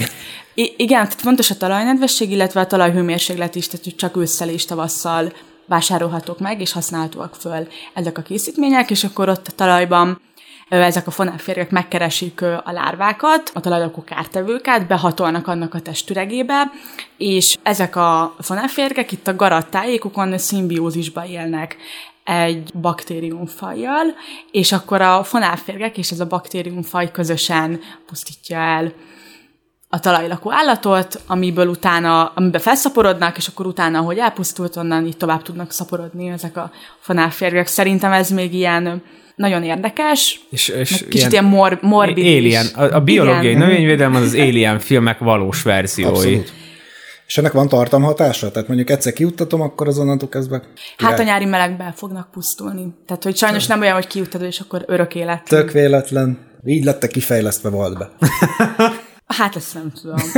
I- igen, tehát fontos a talajnedvesség, illetve a talajhőmérséklet is, tehát csak ősszel és tavasszal vásárolhatók meg, és használhatóak föl. Ezek a készítmények, és akkor ott a talajban ezek a fonálférgek megkeresik a lárvákat, a talajlakó kártevőket, behatolnak annak a testüregébe, és ezek a fonálférgek itt a garat tájékukon szimbiózisba élnek egy baktériumfajjal, és akkor a fonálférgek és ez a baktériumfaj közösen pusztítja el a talajlakó állatot, amiből utána, amiben felszaporodnak, és akkor utána, hogy elpusztult, onnan így tovább tudnak szaporodni ezek a fonálférgek. Szerintem ez még ilyen nagyon érdekes, és, és kicsit ilyen, ilyen mor, morbid Alien. A, a biológiai növényvédelem az az Alien filmek valós verziói. Abszolút. És ennek van tartamhatása? Tehát mondjuk egyszer kiuttatom, akkor azonnantól kezdve... Hát a nyári melegben fognak pusztulni. Tehát, hogy sajnos nem olyan, hogy kiuttatod, és akkor örök élet. Tök véletlen. Így lettek kifejlesztve Valdbe. Hát ezt nem tudom.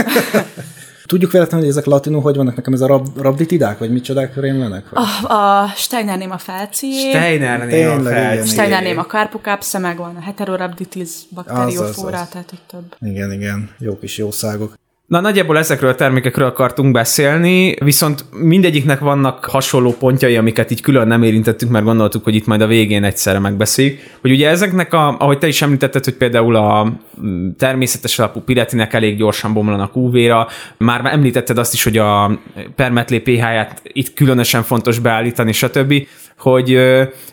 Tudjuk véletlenül, hogy ezek latinul hogy vannak nekem, ez a rab, rabditidák, vagy micsodák rémlenek? A, a Steiner a felcié. Steiner néma felcié. Steiner a carpocapsa, meg van a heterorhabditis bakteriofóra, tehát ott több. Igen, igen, jó kis jószágok. Na nagyjából ezekről a termékekről akartunk beszélni, viszont mindegyiknek vannak hasonló pontjai, amiket így külön nem érintettünk, mert gondoltuk, hogy itt majd a végén egyszerre megbeszéljük. Hogy ugye ezeknek, a, ahogy te is említetted, hogy például a mm, természetes alapú piretinek elég gyorsan bomlanak UV-ra, már említetted azt is, hogy a permetlé pH-ját itt különösen fontos beállítani, stb hogy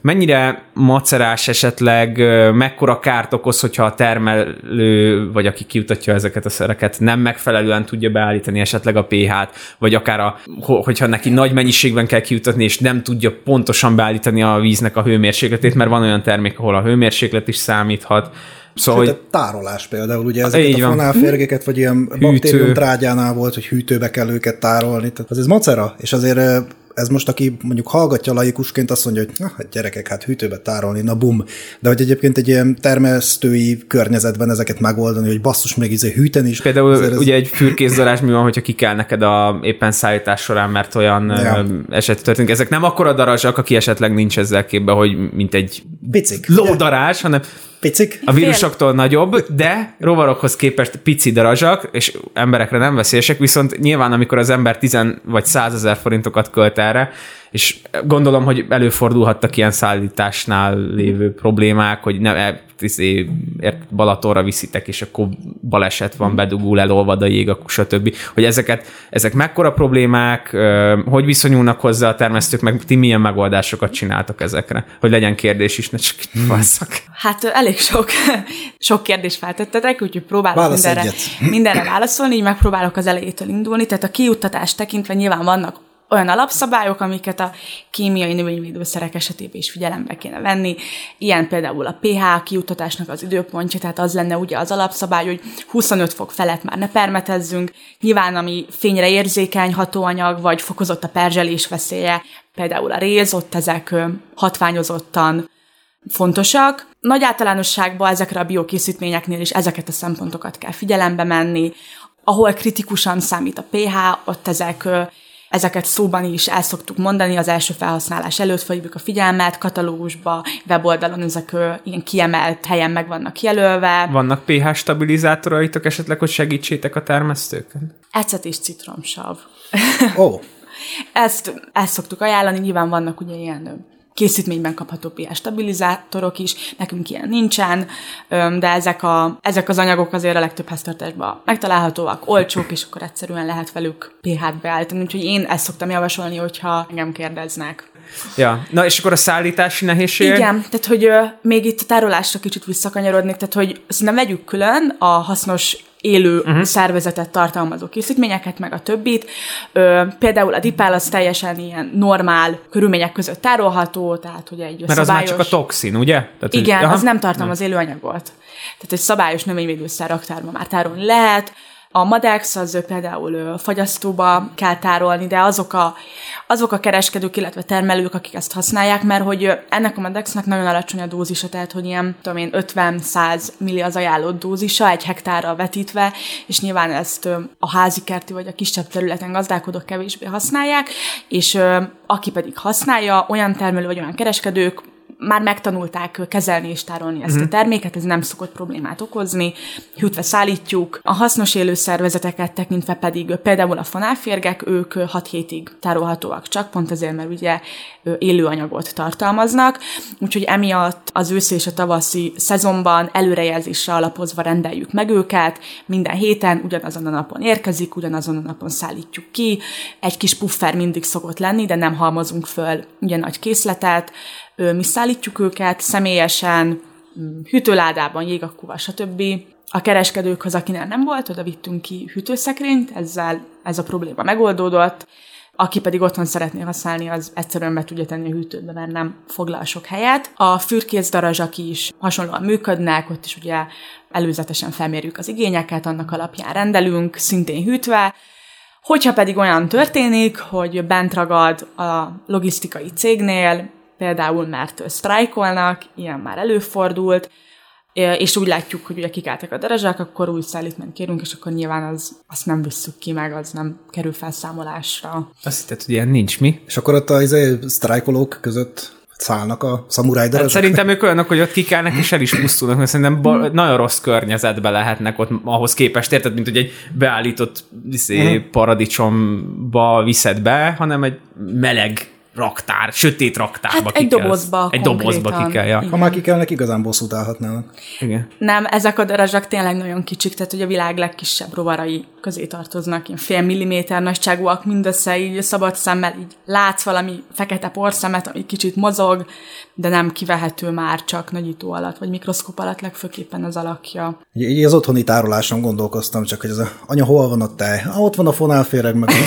mennyire macerás esetleg, mekkora kárt okoz, hogyha a termelő, vagy aki kiutatja ezeket a szereket, nem megfelelően tudja beállítani esetleg a pH-t, vagy akár a, hogyha neki nagy mennyiségben kell kiutatni, és nem tudja pontosan beállítani a víznek a hőmérsékletét, mert van olyan termék, ahol a hőmérséklet is számíthat, Szóval, Sőt, hogy a tárolás például, ugye ezeket a fonálférgeket, vagy ilyen baktérium trágyánál volt, hogy hűtőbe kell őket tárolni. Tehát ez macera, és azért ez most, aki mondjuk hallgatja laikusként, azt mondja, hogy na, hát gyerekek, hát hűtőbe tárolni, na bum. De hogy egyébként egy ilyen termesztői környezetben ezeket megoldani, hogy basszus meg izé hűteni is. Például ez... ugye egy fürkészdarás mi van, hogyha ki kell neked a éppen szállítás során, mert olyan Ja. eset történik. Ezek nem akkora darazsak, aki esetleg nincs ezzel képbe, hogy mint egy Picik. lódarás, hanem Picik? a vírusoktól nagyobb, de rovarokhoz képest pici darazsak, és emberekre nem veszélyesek, viszont nyilván amikor az ember 10 vagy 100 ezer forintokat költ erre, és gondolom, hogy előfordulhattak ilyen szállításnál lévő problémák, hogy nem, e, izé, ért, Balatonra viszitek, és akkor baleset van, bedugul, elolvad a jég, akkor stb. Hogy ezeket, ezek mekkora problémák, hogy viszonyulnak hozzá a termesztők, meg ti milyen megoldásokat csináltak ezekre, hogy legyen kérdés is, ne csak fasszak. Hát ö, elég sok, sok kérdést feltettetek, úgyhogy próbálok Válasz mindenre, egyet. mindenre válaszolni, így megpróbálok az elejétől indulni. Tehát a kiuttatást tekintve nyilván vannak olyan alapszabályok, amiket a kémiai növényvédőszerek esetében is figyelembe kéne venni. Ilyen például a pH kiuttatásnak az időpontja, tehát az lenne ugye az alapszabály, hogy 25 fok felett már ne permetezzünk. Nyilván, ami fényre érzékeny hatóanyag, vagy fokozott a perzselés veszélye, például a réz, ott ezek hatványozottan fontosak. Nagy általánosságban ezekre a biokészítményeknél is ezeket a szempontokat kell figyelembe menni. Ahol kritikusan számít a pH, ott ezek Ezeket szóban is el szoktuk mondani, az első felhasználás előtt felhívjuk a figyelmet, katalógusba, weboldalon ezek ilyen kiemelt helyen meg vannak jelölve. Vannak pH stabilizátoraitok esetleg, hogy segítsétek a termesztőket? Ecet és citromsav. Ó, oh, Ezt, ezt szoktuk ajánlani, nyilván vannak ugye ilyen készítményben kapható pH stabilizátorok is, nekünk ilyen nincsen, de ezek, a, ezek az anyagok azért a legtöbb háztartásban megtalálhatóak, olcsók, és akkor egyszerűen lehet velük pH-t beállítani, úgyhogy én ezt szoktam javasolni, hogyha engem kérdeznek. Ja. Na, és akkor a szállítási nehézségek? Igen, tehát hogy ö, még itt a tárolásra kicsit visszakanyarodnék, tehát hogy szerintem vegyük külön a hasznos élő uh-huh. szervezetet tartalmazó készítményeket, meg a többit. Ö, például a dipál az teljesen ilyen normál körülmények között tárolható, tehát hogy egy Mert az már szabályos... csak a toxin, ugye? Tehát, hogy- Igen, Aha. az nem tartalmaz élőanyagot. Tehát egy szabályos növényvédőszer raktárban már tárolni lehet. A Madex az például fagyasztóba kell tárolni, de azok a, azok a kereskedők, illetve termelők, akik ezt használják, mert hogy ennek a Madexnek nagyon alacsony a dózisa, tehát hogy ilyen, tudom én, 50-100 milli az ajánlott dózisa egy hektárra vetítve, és nyilván ezt a házi kerti vagy a kisebb területen gazdálkodók kevésbé használják, és aki pedig használja, olyan termelő vagy olyan kereskedők, már megtanulták kezelni és tárolni ezt a terméket, ez nem szokott problémát okozni, hűtve szállítjuk. A hasznos élőszervezeteket tekintve pedig például a fonálférgek, ők 6 hétig tárolhatóak csak, pont azért, mert ugye ö, élőanyagot tartalmaznak, úgyhogy emiatt az őszi és a tavaszi szezonban előrejelzésre alapozva rendeljük meg őket, minden héten ugyanazon a napon érkezik, ugyanazon a napon szállítjuk ki, egy kis puffer mindig szokott lenni, de nem halmozunk föl ugye nagy készletet, mi szállítjuk őket személyesen, mm, hűtőládában, jégakúval, stb. A kereskedőkhöz, akinek nem volt, oda vittünk ki hűtőszekrényt, ezzel ez a probléma megoldódott. Aki pedig otthon szeretné használni, az egyszerűen be tudja tenni a hűtőbe, mert nem foglal sok helyet. A fürkész is hasonlóan működnek, ott is ugye előzetesen felmérjük az igényeket, annak alapján rendelünk, szintén hűtve. Hogyha pedig olyan történik, hogy bent ragad a logisztikai cégnél, például mert sztrájkolnak, ilyen már előfordult, és úgy látjuk, hogy ugye kikeltek a darazsák, akkor új szállítmányt kérünk, és akkor nyilván az, azt nem visszük ki, meg az nem kerül felszámolásra. Azt hitted, hogy ilyen nincs mi? és akkor ott a izé, sztrájkolók között szállnak a szamuráj Hát darazsak? szerintem ők olyanok, hogy ott kikelnek és el is pusztulnak, mert szerintem ba- nagyon rossz környezetbe lehetnek ott ahhoz képest, érted, mint hogy egy beállított izé, paradicsomba viszed be, hanem egy meleg raktár, sötét raktárba Hát egy dobozba Egy dobozba ki kell, ja. Ha már kikelnek, igazán bosszút állhatnának. Igen. Nem, ezek a darazsak tényleg nagyon kicsik, tehát hogy a világ legkisebb rovarai közé tartoznak, ilyen fél milliméter nagyságúak, mindössze így szabad szemmel, így látsz valami fekete porszemet, ami kicsit mozog, de nem kivehető már csak nagyító alatt, vagy mikroszkóp alatt legfőképpen az alakja. Így, az otthoni tároláson gondolkoztam, csak hogy ez a anya, hol van a tej? Ah, ott van a fonálféreg, meg.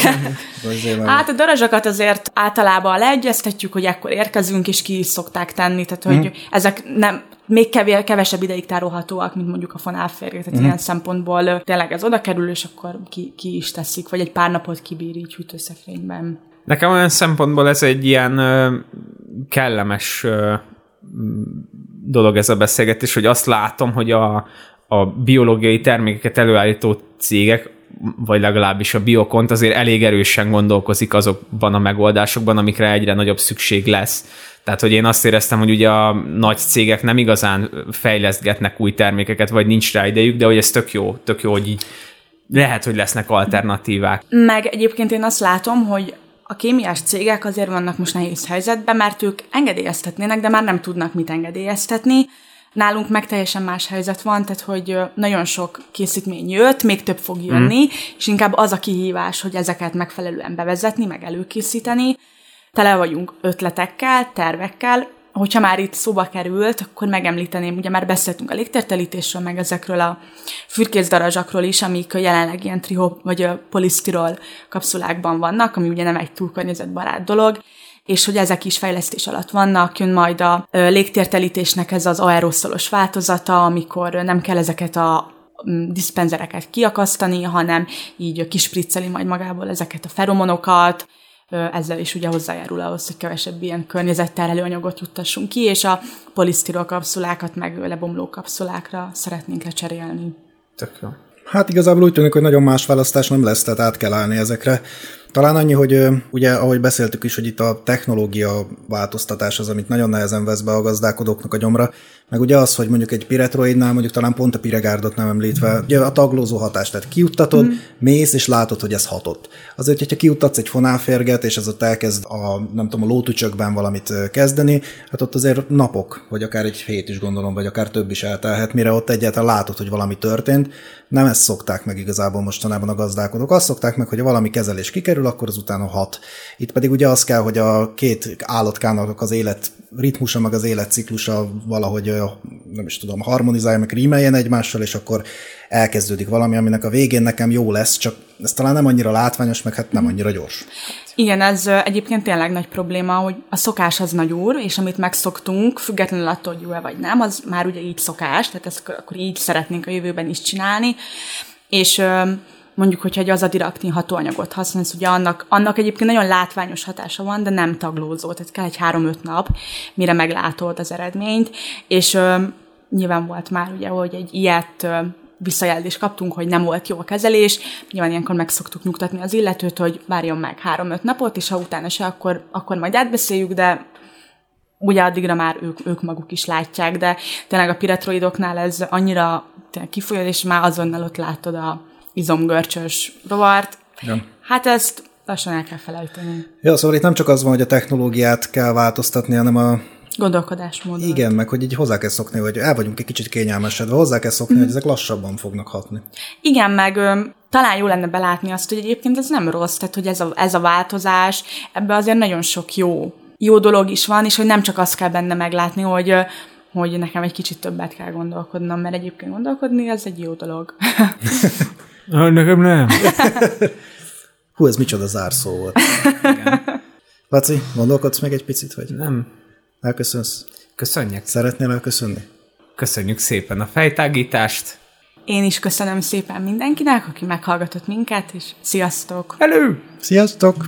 Hát a darazsakat azért általában leegyeztetjük, hogy ekkor érkezünk, és ki is szokták tenni, tehát hogy ezek nem még kevél, kevesebb ideig tárolhatóak, mint mondjuk a fonálférgek, tehát mm. ilyen szempontból tényleg ez oda kerül, és akkor ki, ki is teszik, vagy egy pár napot kibír így hűtőszekrényben. Nekem olyan szempontból ez egy ilyen ö, kellemes ö, dolog ez a beszélgetés, hogy azt látom, hogy a, a biológiai termékeket előállító cégek, vagy legalábbis a biokont azért elég erősen gondolkozik azokban a megoldásokban, amikre egyre nagyobb szükség lesz. Tehát, hogy én azt éreztem, hogy ugye a nagy cégek nem igazán fejlesztgetnek új termékeket, vagy nincs rá idejük, de hogy ez tök jó, tök jó, hogy így lehet, hogy lesznek alternatívák. Meg egyébként én azt látom, hogy a kémiás cégek azért vannak most nehéz helyzetben, mert ők engedélyeztetnének, de már nem tudnak mit engedélyeztetni. Nálunk meg teljesen más helyzet van, tehát hogy nagyon sok készítmény jött, még több fog jönni, mm. és inkább az a kihívás, hogy ezeket megfelelően bevezetni, meg előkészíteni. Tele vagyunk ötletekkel, tervekkel, hogyha már itt szóba került, akkor megemlíteném, ugye már beszéltünk a légtértelítésről, meg ezekről a fürkészdarazsakról is, amik jelenleg ilyen triho vagy polisztirol kapszulákban vannak, ami ugye nem egy túl környezetbarát dolog, és hogy ezek is fejlesztés alatt vannak, jön majd a légtértelítésnek ez az aeroszolos változata, amikor nem kell ezeket a diszpenzereket kiakasztani, hanem így kispricceli majd magából ezeket a feromonokat, ezzel is ugye hozzájárul ahhoz, hogy kevesebb ilyen környezetterhelő anyagot juttassunk ki, és a polisztirol kapszulákat meg lebomló kapszulákra szeretnénk lecserélni. Tök jó. Hát igazából úgy tűnik, hogy nagyon más választás nem lesz, tehát át kell állni ezekre. Talán annyi, hogy ugye, ahogy beszéltük is, hogy itt a technológia változtatás az, amit nagyon nehezen vesz be a gazdálkodóknak a gyomra, meg ugye az, hogy mondjuk egy piretroidnál, mondjuk talán pont a piregárdot nem említve, ugye a taglózó hatás, tehát kiuttatod, mm. mész és látod, hogy ez hatott. Azért, hogyha kiuttatsz egy fonálférget, és az ott elkezd a, nem tudom, a lótücsökben valamit kezdeni, hát ott azért napok, vagy akár egy hét is gondolom, vagy akár több is eltelhet, mire ott egyáltalán látod, hogy valami történt. Nem ezt szokták meg igazából mostanában a gazdálkodók. Azt szokták meg, hogy ha valami kezelés kikerül, akkor az utána hat. Itt pedig ugye az kell, hogy a két állatkának az élet ritmusa, meg az életciklusa valahogy, nem is tudom, harmonizálja, meg rímeljen egymással, és akkor elkezdődik valami, aminek a végén nekem jó lesz, csak ez talán nem annyira látványos, meg hát nem annyira gyors. Igen, ez egyébként tényleg nagy probléma, hogy a szokás az nagy úr, és amit megszoktunk, függetlenül attól, hogy jó-e vagy nem, az már ugye így szokás, tehát ezt akkor így szeretnénk a jövőben is csinálni, és mondjuk, hogyha egy azadiractin hatóanyagot használsz, ugye annak, annak egyébként nagyon látványos hatása van, de nem taglózó, tehát kell egy három-öt nap, mire meglátod az eredményt, és ö, nyilván volt már ugye, hogy egy ilyet ö, visszajelzést kaptunk, hogy nem volt jó a kezelés, nyilván ilyenkor meg szoktuk nyugtatni az illetőt, hogy várjon meg három-öt napot, és ha utána se, akkor, akkor majd átbeszéljük, de ugye addigra már ők, ők maguk is látják, de tényleg a piretroidoknál ez annyira kifolyad, és már azonnal ott látod a, izomgörcsös rovart. Ja. Hát ezt lassan el kell felejteni. Ja, szóval itt nem csak az van, hogy a technológiát kell változtatni, hanem a Gondolkodásmód. Igen, meg hogy így hozzá kell szokni, hogy el vagyunk egy kicsit kényelmesedve, hozzá kell szokni, mm. hogy ezek lassabban fognak hatni. Igen, meg ö, talán jó lenne belátni azt, hogy egyébként ez nem rossz, tehát hogy ez a, ez a változás, ebbe azért nagyon sok jó, jó dolog is van, és hogy nem csak azt kell benne meglátni, hogy hogy nekem egy kicsit többet kell gondolkodnom, mert egyébként gondolkodni az egy jó dolog. Nekem nem. Hú, ez micsoda zárszó volt. Igen. Laci, gondolkodsz meg egy picit, vagy? Nem. Elköszönsz? Köszönjük. Szeretnél elköszönni? Köszönjük szépen a fejtágítást. Én is köszönöm szépen mindenkinek, aki meghallgatott minket, és sziasztok! Hello! Sziasztok!